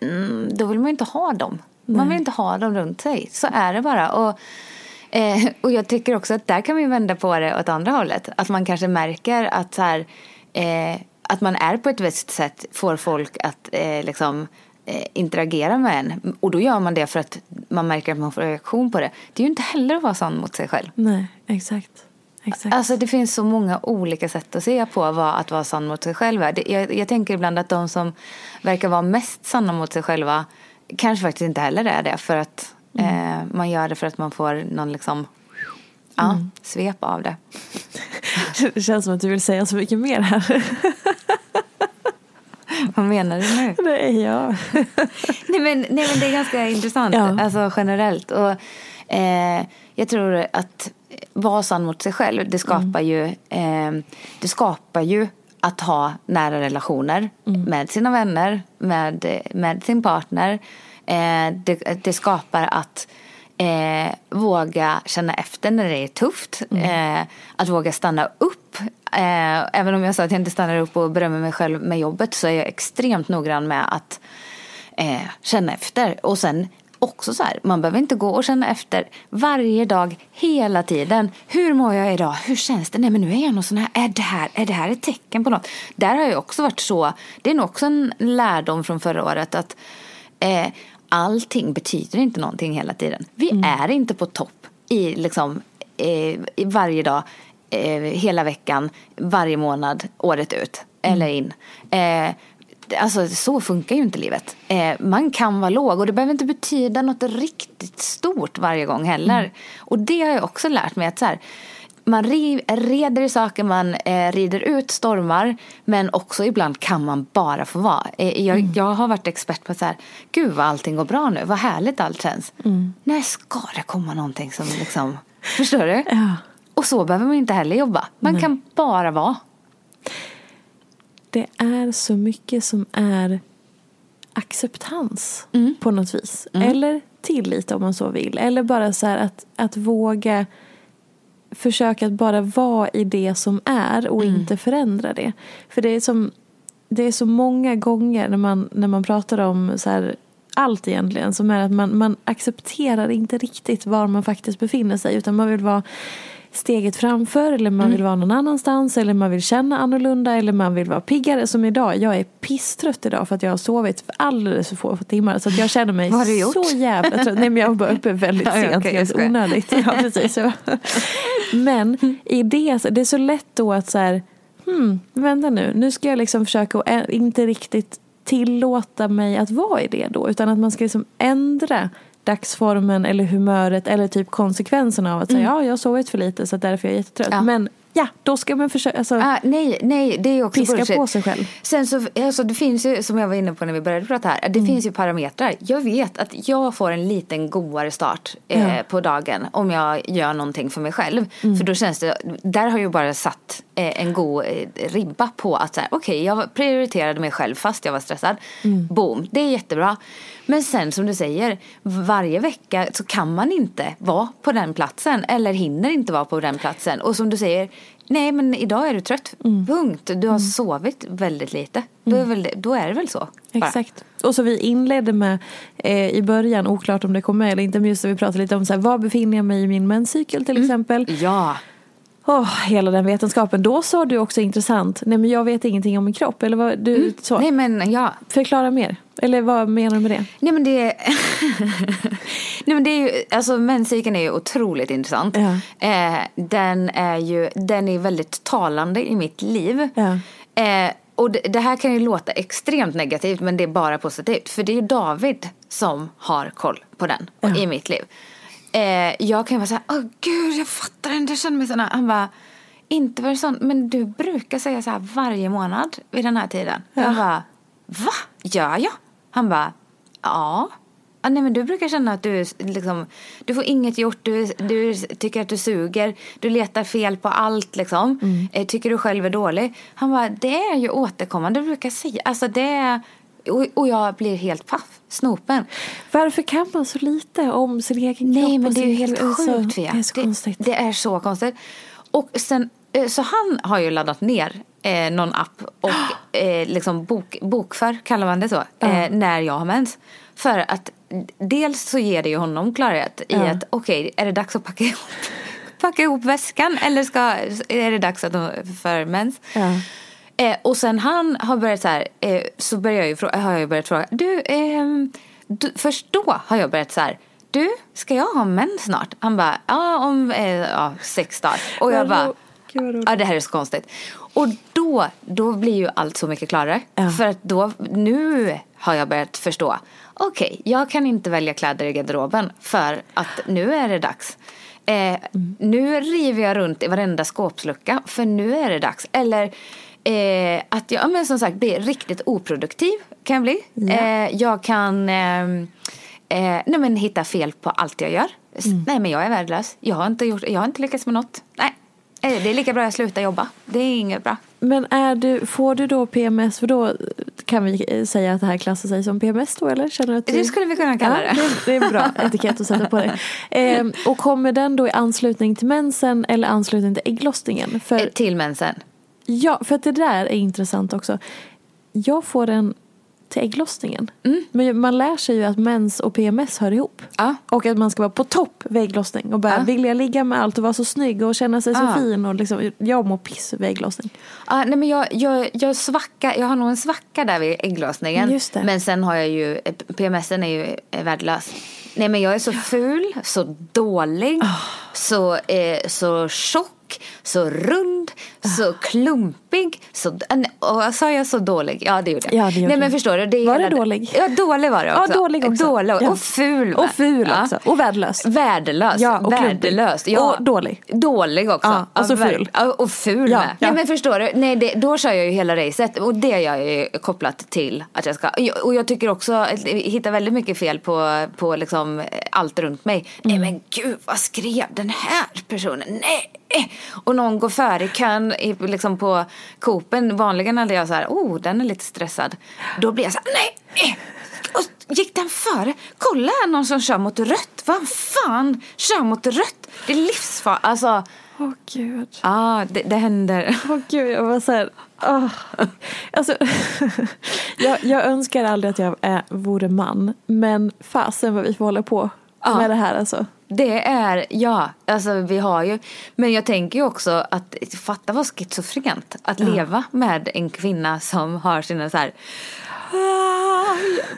Mm, då vill man ju inte ha dem. Nej. Man vill inte ha dem runt sig. Så är det bara. Och Eh, och jag tycker också att där kan vi vända på det åt andra hållet. Att man kanske märker att, så här, eh, att man är på ett visst sätt får folk att eh, liksom, eh, interagera med en. Och då gör man det för att man märker att man får reaktion på det. Det är ju inte heller att vara sann mot sig själv. Nej, exakt. Exakt. Alltså det finns så många olika sätt att se på vad att vara sann mot sig själv är. Jag, jag tänker ibland att de som verkar vara mest sanna mot sig själva kanske faktiskt inte heller är det. För att Mm. Eh, man gör det för att man får någon liksom, ja, mm. svep av det. det känns som att du vill säga så mycket mer här. Vad menar du nu? Nej, ja. nej, men, nej men det är ganska intressant, ja. alltså generellt. Och, eh, jag tror att vara sann mot sig själv, det skapar mm. ju, eh, det skapar ju att ha nära relationer mm. med sina vänner, med, med sin partner, Eh, det, det, skapar att eh, våga känna efter när det är tufft. Mm. Eh, att våga stanna upp. Eh, även om jag sa att jag inte stannar upp och berömmer mig själv med jobbet så är jag extremt noggrann med att eh, känna efter. Och sen också så här, man behöver inte gå och känna efter varje dag, hela tiden. Hur mår jag idag? Hur känns det? Nej men nu är jag nog sån här, är det här, är det här ett tecken på något? Där har jag också varit så, det är nog också en lärdom från förra året att eh, allting betyder inte någonting hela tiden. Vi Mm. är inte på topp i liksom eh, i varje dag, eh, hela veckan, varje månad, året ut eller in. Eh, Alltså så funkar ju inte livet. Eh, man kan vara låg och det behöver inte betyda något riktigt stort varje gång heller. Och det har jag också lärt mig att så här, man ri- reder i saker, man eh, rider ut stormar men också ibland kan man bara få vara. Eh, jag, jag har varit expert på så här, gud vad allting går bra nu, vad härligt allt känns. När ska det komma någonting som liksom, förstår du? Ja. Och så behöver man inte heller jobba. Man kan bara vara. Det är så mycket som är acceptans Mm. på något vis. Eller tillit om man så vill. Eller bara så här att, att våga försöka att bara vara i det som är och Mm. inte förändra det. För det är som det är så många gånger när man, när man pratar om så här, allt egentligen som är att man, man accepterar inte riktigt var man faktiskt befinner sig utan man vill vara steget framför eller man Mm. vill vara någon annanstans eller man vill känna annorlunda eller man vill vara piggare som idag. Jag är pisstrött idag för att jag har sovit för alldeles för få timmar så att jag känner mig så jävla trött. Nej men jag var uppe väldigt sent, jag helt onödigt. Ja, precis. Men i det, det är så lätt då att så här, hmm, vänta nu, nu ska jag liksom försöka ä- inte riktigt tillåta mig att vara i det då, utan att man ska liksom ändra dagsformen eller humöret eller typ konsekvenserna av att säga ja, jag har sovit för lite så därför är jag jättetrött. Ja. Men ja, då ska man försöka, alltså, Ah, nej, nej, det är också piska bullshit. på sig själv. Sen så, alltså det finns ju, som jag var inne på när vi började prata här, det finns ju parametrar. Jag vet att jag får en liten godare start eh, Ja. på dagen om jag gör någonting för mig själv. För då känns det, där har jag ju bara satt eh, en god eh, ribba på att så här, okej, jag prioriterade mig själv fast jag var stressad. Boom, det är jättebra. Men sen som du säger, varje vecka så kan man inte vara på den platsen eller hinner inte vara på den platsen. Och som du säger, nej men idag är du trött, punkt. Du har sovit väldigt lite. Då, är väl, då är det väl så. bara. Exakt. Och så vi inledde med eh, i början, oklart om det kom med eller inte, men just det vi pratade lite om så här, var befinner jag mig i min menscykel till exempel. Ja, Åh, hela den vetenskapen. Då sa du också intressant, nej men jag vet ingenting om min kropp. Eller vad, du, så. nej men ja. Förklara mer. Eller vad menar du med det? Nej men det Nej men det är ju, alltså menscykeln är ju otroligt intressant. Ja. Eh, den är ju, den är väldigt talande i mitt liv. Ja. Eh, och det, det här kan ju låta extremt negativt men det är bara positivt. För det är ju David som har koll på den i mitt liv. Eh, jag kan ju vara såhär, åh gud jag fattar inte, jag känner mig sån här. Han bara, inte var det sånt, men du brukar säga så här varje månad vid den här tiden. Jag bara, va? Gör jag? Han bara, ja. Ah, nej men du brukar känna att du, liksom, du får inget gjort, du, du tycker att du suger, du letar fel på allt liksom. Eh, tycker du själv är dålig. Han bara, det är ju återkommande, du brukar säga. Alltså det är, och, och jag blir helt paff, snopen. Varför kan man så lite om sin egen kropp? Nej men det är ju helt alltså, sjukt Fia. Det är så konstigt. Det, är så konstigt. Och sen, eh, så han har ju laddat ner eh, någon app och eh, liksom bok, bokför, kallar man det så, eh, när jag har mens. För att dels så ger det ju honom klarhet i att okej, är det dags att packa ihop, packa ihop väskan eller ska, är det dags att de, för mens? Eh, och sen han har börjat så här, eh, så börjar jag ju, frå- har jag ju börjat fråga, du, ehm, du, först då har jag börjat så här, du, ska jag ha mens snart? Han bara, ja om eh, ja, sex dagar. Och jag bara, Gud, ja det här är så konstigt. Och då, då blir ju allt så mycket klarare. Ja. För att då, nu har jag börjat förstå, okej, jag kan inte välja kläder i garderoben för att nu är det dags. Eh, Nu river jag runt i varenda skåpslucka för nu är det dags. Eller eh, att jag men som sagt blir riktigt oproduktiv kan jag bli. Eh, jag kan ehm, eh, nej, men hitta fel på allt jag gör. S- Nej men jag är värdelös. Jag har inte, gjort, jag har inte lyckats med något. Nej, det är lika bra jag slutar jobba. Det är inget bra. Men är du, får du då PMS, för då kan vi eh, säga att det här klassar sig som PMS då eller? Känner du att du... Det skulle vi kunna kalla ja, det. det. Det är en bra etikett att sätta på det. Ehm, och kommer den då i anslutning till mensen eller anslutning till ägglossningen? För, Eh, Till mensen. ja, för att det där är intressant också. Jag får en till ägglossningen. Men man lär sig ju att mens och PMS hör ihop. Ja. Och att man ska vara på topp vid ägglossning och bara Ja. vilja ligga med allt och vara så snygg och känna sig så Ja. fin. Och liksom, jag mår piss vid ägglossning. Ja, nej, men jag, jag, jag, svacka, jag har nog en svacka där vid ägglossningen. Men sen har jag ju, PMSen är ju värdelös. Nej men jag är så ful, så dålig, Ah. så, eh, så tjock, så rund, Ah. så klumpig. Så, och sa jag så dålig? Ja det gjorde jag. Ja, det gjorde Nej men förstår du? Det Var du dålig? Ja dålig var det Ja, också. dålig också. Dålig, Ja. Och ful. Och ful Ja. också. Och värdelös. Värdelös. Ja, och klumpig. Värdelös. Ja. Och dålig. Dålig också. Ja, och så ver- ful. Ja, och ful Ja, med. ja. Nej men förstår du? Nej, det, då kör jag ju hela racet. Och det gör jag ju kopplat till att jag ska. Och jag tycker också jag hittar väldigt mycket fel på, på liksom allt runt mig. Mm. Nej men gud, vad skrev den här personen? Nej! Och någon går före i kön liksom på Coopen. Vanligen hade jag så här, oh den är lite stressad. Då blir jag så här, nej! Och gick den före? Kolla här någon som kör mot rött. Vad fan kör mot rött? Det är livsfarligt. Alltså, Åh gud. ja det, det händer. Åh gud, jag var så här... åh. Alltså, jag, jag önskar aldrig att jag är, vore man. Men fasen vad vi får hålla på Ja. med det här alltså. Det är, ja, alltså vi har ju, men jag tänker ju också att fatta vad schizofrent att leva med en kvinna som har sina så här "Ah,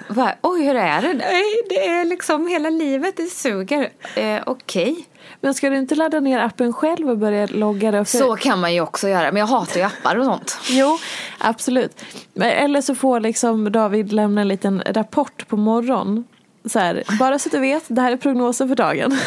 va- Oj, hur är det? Nej, det är liksom hela livet, det suger. Eh, Okej. Men ska du inte ladda ner appen själv och börja logga det? För... Så kan man ju också göra, men jag hatar ju appar och sånt. Jo, absolut. Eller så får liksom David lämna en liten rapport på morgon. Så här, bara så att du vet, det här är prognosen för dagen.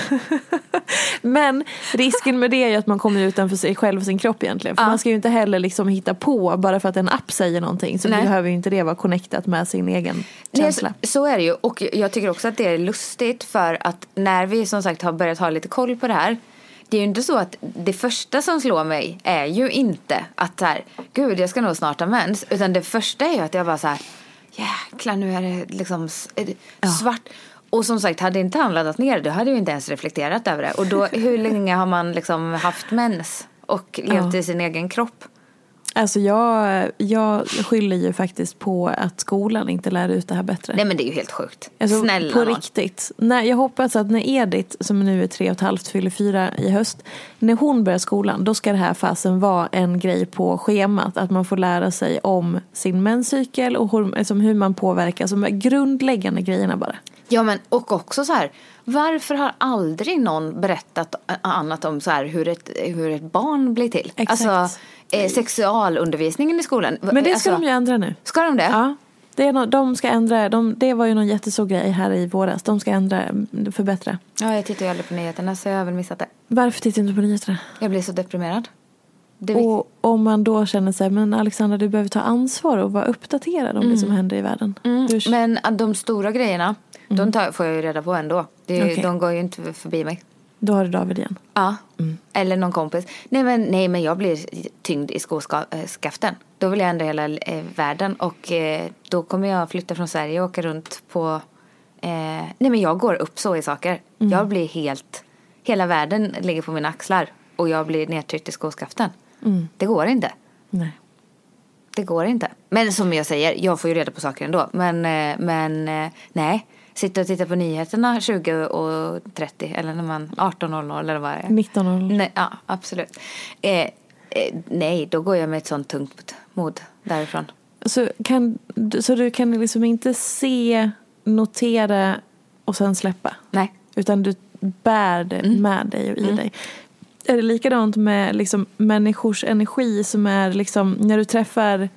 Men risken med det är ju att man kommer utanför sig själv och sin kropp egentligen. För Ja. man ska ju inte heller liksom hitta på bara för att en app säger någonting. Så Nej. behöver ju inte det vara connectat med sin egen Nej, känsla. så är det ju. Och jag tycker också att det är lustigt för att när vi som sagt har börjat ha lite koll på det här. Det är ju inte så att det första som slår mig är ju inte att så här, gud jag ska nog snart ha mens. Utan det första är ju att jag bara så här, jäklar nu är det liksom är det svart. Och som sagt, hade inte han laddat ner det, då hade jag inte ens reflekterat över det. Och då, hur länge har man liksom haft mens och levt Ja. i sin egen kropp? Alltså jag, jag skyller ju faktiskt på att skolan inte lär ut det här bättre. Nej men det är ju helt sjukt. Alltså, Snälla på nån. riktigt. Nej, jag hoppas att när Edith, som nu är tre och ett halvt, fyller fyra i höst. När hon börjar skolan, då ska det här fasen vara en grej på schemat. Att man får lära sig om sin menscykel och hur, liksom hur man påverkas. De grundläggande grejerna bara. Ja men och också så här. Varför har aldrig någon berättat annat om så här hur ett, hur ett barn blir till? Exakt. Alltså eh, sexualundervisningen i skolan. Men det ska alltså, de ju ändra nu. Ska de det? Ja. Det, är no, de ska ändra, de, det var ju någon jättestor grej här i våras. De ska ändra, förbättra. Ja, jag tittar ju aldrig på nyheterna så jag har väl missat det. Varför tittar du inte på nyheterna? Jag blir så deprimerad. Och om man då känner sig, men Alexandra du behöver ta ansvar och vara uppdaterad om det som händer i världen. Hur- Men de stora grejerna, de tar, får jag ju reda på ändå. Det, Mm. Okej. De går ju inte förbi mig. Då har du David igen. Ja, Mm. eller någon kompis. Nej men, nej men jag blir tyngd i skoskaften. Då vill jag ändra hela eh, världen och eh, då kommer jag flytta från Sverige och åka runt på... Eh, nej men jag går upp så i saker. Mm. Jag blir helt... Hela världen ligger på mina axlar och jag blir nedtryckt i skoskaften. Mm. Det går inte. Nej. Det går inte. Men som jag säger, jag får ju reda på saker ändå. Men, eh, men eh, nej. Sitta och titta på nyheterna 20 och 30 eller när man 18.00 eller vad det är. 19.00. Nej, ja, absolut. Eh, eh, nej, då går jag med ett sånt tungt mod därifrån. Så, kan, så du kan liksom inte se, notera och sen släppa? Nej. Utan du bär det med dig och i dig. Är det likadant med liksom människors energi som är liksom när du träffar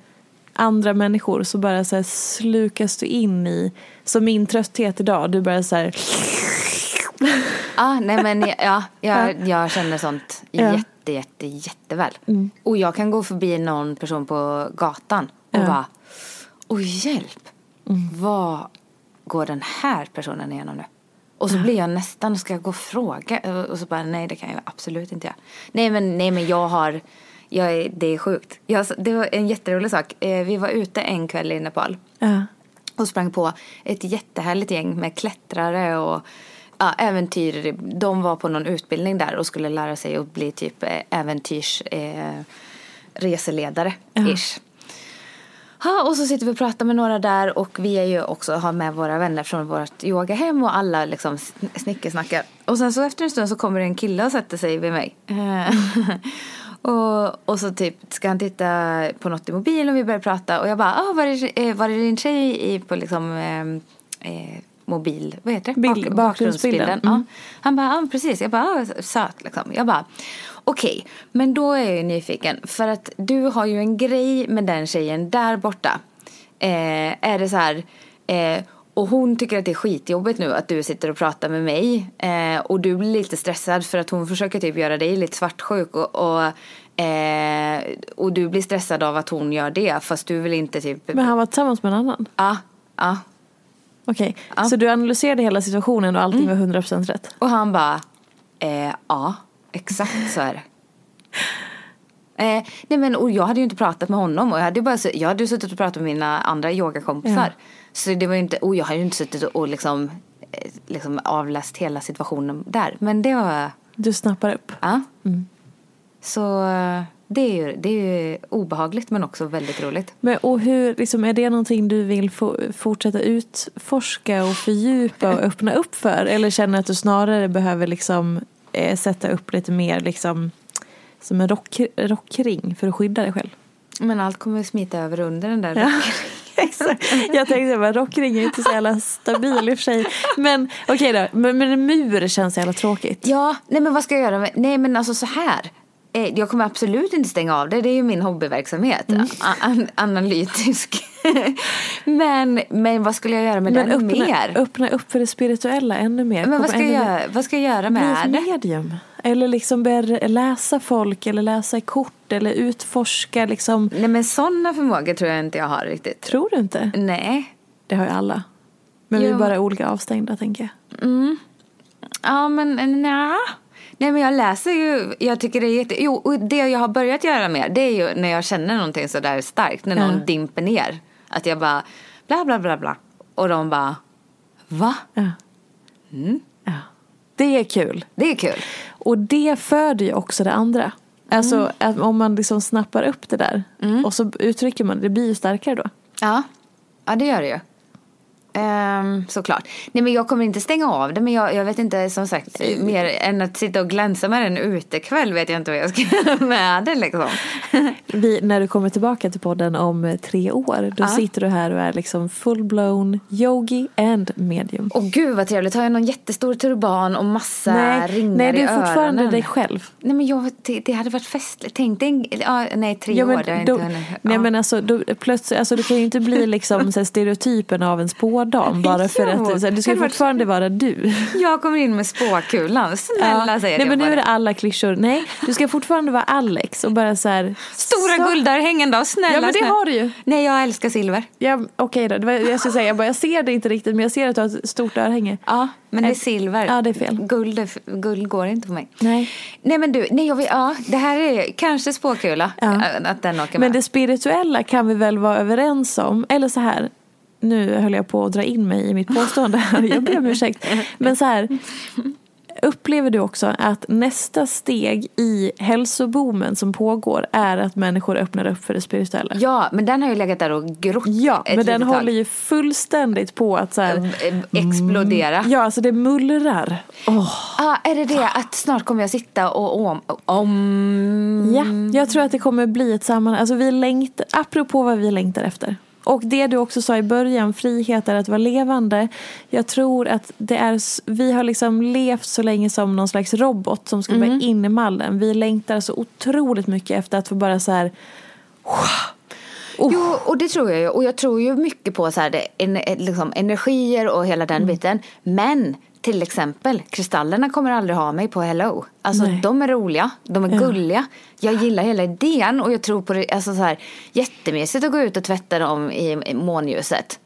andra människor så bara så här slukas du in i, som min trötthet idag, du bara så här Ah, nej men ja, jag, jag känner sånt Ja. jätte, jätte, jätteväl. Och jag kan gå förbi någon person på gatan och Ja. bara, oj hjälp, vad går den här personen igenom nu? Och så blir jag nästan, ska jag gå och fråga? Och så bara, nej det kan jag absolut inte göra. Nej men, nej, men jag har, jag är, det är sjukt. Jag, det var en jätterolig sak. Eh, Vi var ute en kväll i Nepal ja, och sprang på ett jättehärligt gäng med klättrare och ja, äventyr. De var på någon utbildning där och skulle lära sig att bli typ eh, äventyrs eh. Ish. Ja, och så sitter vi och pratar med några där och vi är ju också har med våra vänner från vårt yogahem och alla liksom snickersnackar. Och sen så efter en stund så kommer det en kille och sätter sig vid mig. och, och så typ ska han titta på något i mobilen och vi börjar prata och jag bara, ah, var, är, var är din tjej i på liksom eh, eh, mobil, vad heter det? Bild, bakgrundsbilden. Mm. Ja. Han bara, ja precis. Jag bara, ah, söt liksom. Jag bara, okej, okay. men då är jag nyfiken. För att du har ju en grej med den tjejen där borta. Eh, är det så här, eh, och hon tycker att det är skitjobbigt nu att du sitter och pratar med mig. Eh, och du blir lite stressad för att hon försöker typ göra dig lite svartsjuk. Och, och, eh, och du blir stressad av att hon gör det fast du vill inte typ. Men han var tillsammans med en annan? Ja. ja. Okej, okay. ja. så du analyserade hela situationen och allting mm. var 100% rätt? Och han bara, eh, ja, exakt så är det. Eh, nej men och jag hade ju inte pratat med honom och jag hade ju bara jag hade suttit och pratat med mina andra yogakompisar. Ja. Så det var inte, och jag hade ju inte suttit och liksom, eh, liksom avläst hela situationen där. Men det var... Du snappar upp? Ja. Mm. Så eh, det är, ju, det är ju obehagligt men också väldigt roligt. Men, och hur, liksom, är det någonting du vill få, fortsätta utforska och fördjupa och öppna upp för? Eller känner att du snarare behöver liksom, eh, sätta upp lite mer liksom, som en rock, rockring för att skydda dig själv? Men allt kommer smita över under den där ja. Exakt. Jag tänkte att rockring är inte så jävla stabil i och för sig. Men okej okay då, men, men en mur känns jävla tråkigt. Ja, nej men vad ska jag göra? Med? Nej men alltså så här. Eh, jag kommer absolut inte stänga av det. Det är ju min hobbyverksamhet. Mm. An analytisk. men, men vad skulle jag göra med men den öppna, mer? Öppna upp för det spirituella ännu mer. Men vad ska, jag, göra, vad ska jag göra med det? Medium. Eller liksom börja läsa folk eller läsa i kort eller utforska liksom. Nej men sådana förmågor tror jag inte jag har riktigt. Tror du inte? Nej. Det har ju alla. Men jo. vi är bara olika avstängda tänker jag. Mm. Ja men nja. Nej men jag läser ju, jag tycker det är jätte, jo och det jag har börjat göra mer det är ju när jag känner någonting sådär starkt, när någon ja. dimper ner. Att jag bara bla bla bla bla. Och de bara, va? Ja. Mm. ja. Det är kul. Det är kul. Och det föder ju också det andra. Alltså mm. om man liksom snappar upp det där mm. och så uttrycker man det, det blir ju starkare då. Ja, ja det gör det ju. Um, såklart. Nej men jag kommer inte stänga av det men jag, jag vet inte som sagt mer än att sitta och glänsa med den utekväll vet jag inte vad jag ska göra med det liksom. Vi, när du kommer tillbaka till podden om tre år då ja. sitter du här och är liksom full-blown yogi and medium. Åh gud vad trevligt. Har jag någon jättestor turban och massa nej, ringar Nej du är fortfarande öronen? dig själv. Nej men jag, det, det hade varit festligt. Tänk dig, ja, nej tre ja, år. Det då, inte hunnit, ja. Nej men alltså, då, plötsligt, alltså du kan ju inte bli liksom stereotypen av en spår spådam bara för jo, att du ska fortfarande vara du. Jag kommer in med spåkulan, snälla ja. säger Nej men nu är det alla klyschor. Nej, du ska fortfarande vara Alex och bara så här. Stora så... guldörhängen då, snälla. Ja men det snälla. har du ju. Nej jag älskar silver. Ja okej okay då, jag skulle säga, jag, bara, jag ser det inte riktigt men jag ser att du har ett stort örhänge. Ja. Men det är silver. Ja, det är fel. Guld, guld går inte på mig. Nej. Nej men du, nej, jag vill, ja, det här är kanske spåkula. Ja. Att den åker med. Men det spirituella kan vi väl vara överens om. Eller så här, nu höll jag på att dra in mig i mitt påstående här, jag ber om ursäkt. Men så här, upplever du också att nästa steg i hälsoboomen som pågår är att människor öppnar upp för det spirituella? Ja, men den har ju legat där och grott Ja, men den håller ju fullständigt på att så här, explodera. Ja, alltså det mullrar. Oh. Ah, är det det att snart kommer jag sitta och om, om... Ja, jag tror att det kommer bli ett sammanhang. Alltså vi längtar, apropå vad vi längtar efter. Och det du också sa i början, frihet är att vara levande. Jag tror att det är, vi har liksom levt så länge som någon slags robot som ska mm. bara in i mallen. Vi längtar så otroligt mycket efter att få bara så här Oh. Jo, och det tror jag ju. Och jag tror ju mycket på så här, en, liksom, energier och hela den mm. biten. Men till exempel, kristallerna kommer aldrig ha mig på Hello. Alltså Nej. de är roliga, de är ja. gulliga. Jag gillar hela idén och jag tror på det, alltså så här, jättemysigt att gå ut och tvätta dem i månljuset.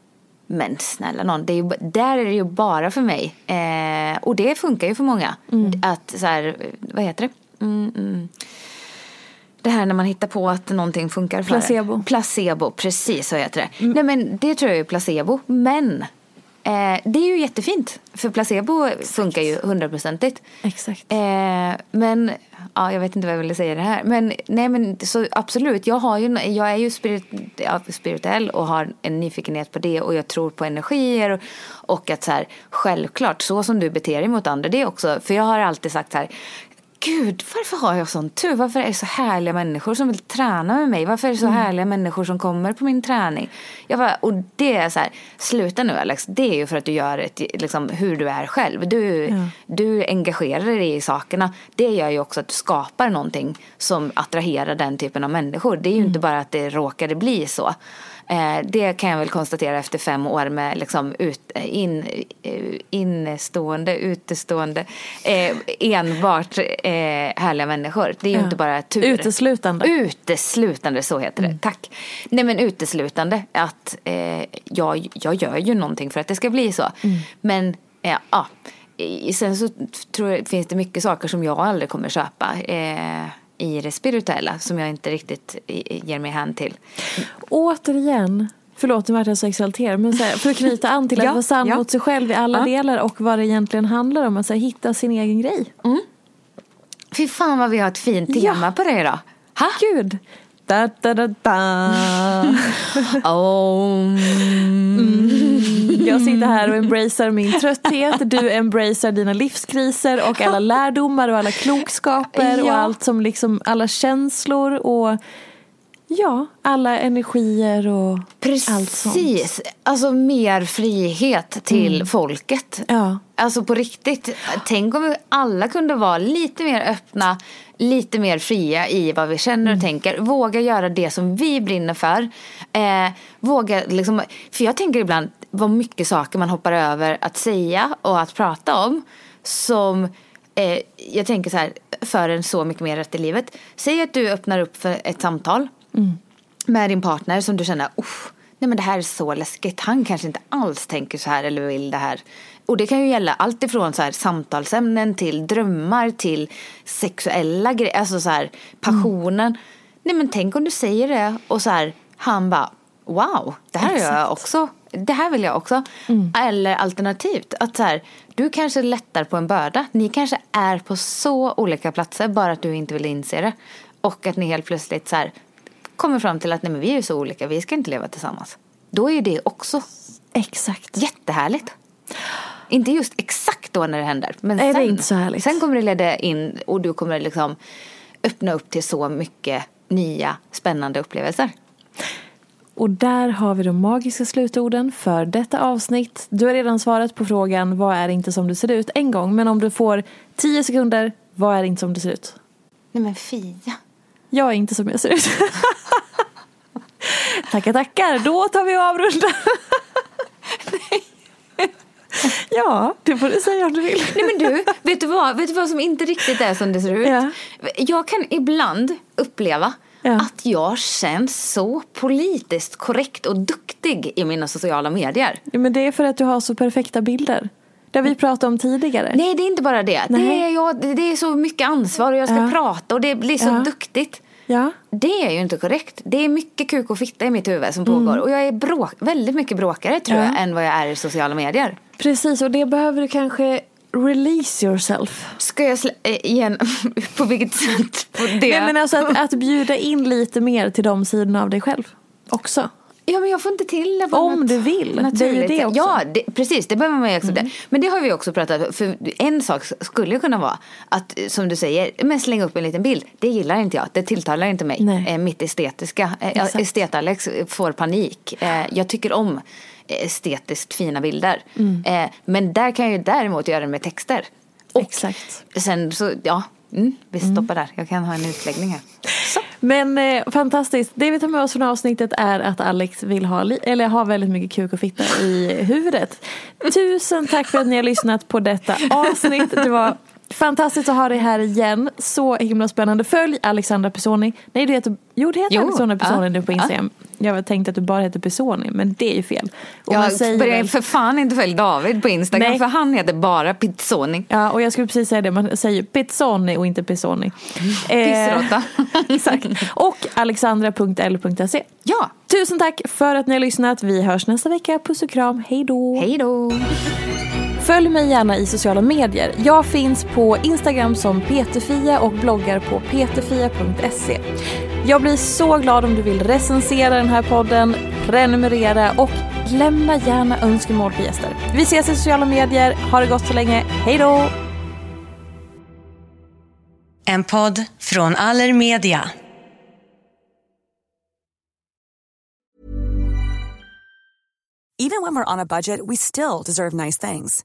Men snälla någon, det är ju, där är det ju bara för mig. Eh, och det funkar ju för många. Mm. Att så här, vad heter det? Mm, mm. Det här när man hittar på att någonting funkar för Placebo. Placebo, precis så heter det. Mm. Nej men det tror jag är placebo. Men Eh, det är ju jättefint. För placebo funkar ju hundraprocentigt. Exakt. Eh, men, ja, jag vet inte vad jag ville säga det här. Men, nej, men så absolut, jag, har ju, jag är ju spirit, ja, spirituell och har en nyfikenhet på det. Och jag tror på energier. Och, och att så här, självklart, så som du beter dig mot andra, det är också, för jag har alltid sagt så här, Gud, varför har jag sån tur? Varför är det så härliga människor som vill träna med mig? Varför är det så mm. härliga människor som kommer på min träning? Jag bara, och det är så här, sluta nu Alex, det är ju för att du gör ett, liksom, hur du är själv. Du, ja. du engagerar dig i sakerna. Det gör ju också att du skapar någonting som attraherar den typen av människor. Det är ju mm. inte bara att det råkade bli så. Eh, det kan jag väl konstatera efter fem år med liksom ut, in, eh, innestående, utestående, eh, enbart eh, härliga människor. Det är ju ja. inte bara tur. Uteslutande. Uteslutande, så heter det. Mm. Tack. Nej men uteslutande att eh, jag, jag gör ju någonting för att det ska bli så. Mm. Men eh, ja, sen så tror jag finns det mycket saker som jag aldrig kommer köpa. Eh, i det spirituella som jag inte riktigt ger mig hän till. Återigen, förlåt nu vart jag så exalterad, men så här, för att knyta an till att ja, vara sann ja. mot sig själv i alla ja. delar och vad det egentligen handlar om, att så här, hitta sin egen grej. Mm. Fy fan vad vi har ett fint tema ja. på det idag. Ha? Gud. Da, da, da, da. oh. mm. Jag sitter här och embracear min trötthet. Du embracear dina livskriser och alla lärdomar och alla klokskaper ja. och allt som liksom alla känslor och Ja, alla energier och Precis. allt sånt. Precis. Alltså mer frihet till mm. folket. Ja. Alltså på riktigt. Tänk om vi alla kunde vara lite mer öppna, lite mer fria i vad vi känner och mm. tänker. Våga göra det som vi brinner för. Eh, våga liksom, för jag tänker ibland vad mycket saker man hoppar över att säga och att prata om. Som eh, jag tänker så här, för en så mycket mer rätt i livet. Säg att du öppnar upp för ett samtal mm. med din partner som du känner, nej men det här är så läskigt. Han kanske inte alls tänker så här eller vill det här. Och det kan ju gälla allt ifrån så här, samtalsämnen till drömmar till sexuella grejer, alltså så här passionen. Mm. Nej men tänk om du säger det och så här, han bara wow, det här Exakt. gör jag också. Det här vill jag också. Mm. Eller alternativt, att så här, du kanske lättar på en börda. Ni kanske är på så olika platser, bara att du inte vill inse det. Och att ni helt plötsligt så här, kommer fram till att nej, men vi är så olika, vi ska inte leva tillsammans. Då är det också Exakt. jättehärligt. Inte just exakt då när det händer. Men Nej, sen, det är inte så härligt. sen kommer det leda in och du kommer liksom öppna upp till så mycket nya spännande upplevelser. Och där har vi de magiska slutorden för detta avsnitt. Du har redan svarat på frågan vad är inte som det ser ut en gång. Men om du får tio sekunder, vad är inte som det ser ut? Nej men Fia. Jag är inte som jag ser ut. tackar, tackar. Då tar vi och avrundar. Ja, det får du säga om du vill. Nej men du, vet du vad, vet du vad som inte riktigt är som det ser ut? Ja. Jag kan ibland uppleva ja. att jag känns så politiskt korrekt och duktig i mina sociala medier. Men det är för att du har så perfekta bilder. Det har vi pratat om tidigare. Nej, det är inte bara det. Det är, jag, det är så mycket ansvar och jag ska ja. prata och det blir så duktigt. Ja. Det är ju inte korrekt. Det är mycket kuk och fitta i mitt huvud som pågår. Mm. Och jag är bråk, väldigt mycket bråkare tror ja. jag än vad jag är i sociala medier. Precis, och det behöver du kanske release yourself. Ska jag slä- äh, igen, på vilket sätt? På det? Nej, men alltså att, att bjuda in lite mer till de sidorna av dig själv också. Ja men jag får inte till det. Om du vill. Det är ju det också. Ja det, precis, det behöver man ju acceptera. Mm. Men det har vi också pratat. För en sak skulle kunna vara att som du säger, men slänga upp en liten bild. Det gillar inte jag. Det tilltalar inte mig. Eh, mitt estetiska. Eh, Estet-Alex får panik. Eh, jag tycker om estetiskt fina bilder. Mm. Eh, men där kan jag ju däremot göra det med texter. Och Exakt. sen så, ja, mm, vi stoppar mm. där. Jag kan ha en utläggning här. Men eh, fantastiskt. Det vi tar med oss från avsnittet är att Alex vill ha, eller har väldigt mycket kuk och fitta i huvudet. Tusen tack för att ni har lyssnat på detta avsnitt. Det var Fantastiskt att ha dig här igen. Så himla spännande. Följ Alexandra Pesoni. Nej, du heter, jo, det heter Jo, Alexandra Pesoni ja, nu på Instagram. Jag tänkte att du bara heter Pesoni, men det är ju fel. Och Jag säger för fan inte följa David på Instagram Nej. för han heter bara Pizzoni. Ja, och jag skulle precis säga det. Man säger Pezzoni och inte Pesoni. Pissråtta. exakt. Och alexandra.l.se. Ja, Tusen tack för att ni har lyssnat. Vi hörs nästa vecka. Puss och kram. Hej då. hej då. Följ mig gärna i sociala medier. Jag finns på Instagram som peterfia och bloggar på peterfia.se. Jag blir så glad om du vill recensera den här podden, prenumerera och lämna gärna önskemål på gäster. Vi ses i sociala medier. Ha det gott så länge. Hej då! En podd från Allermedia. Even when we're on a budget, we still deserve nice things.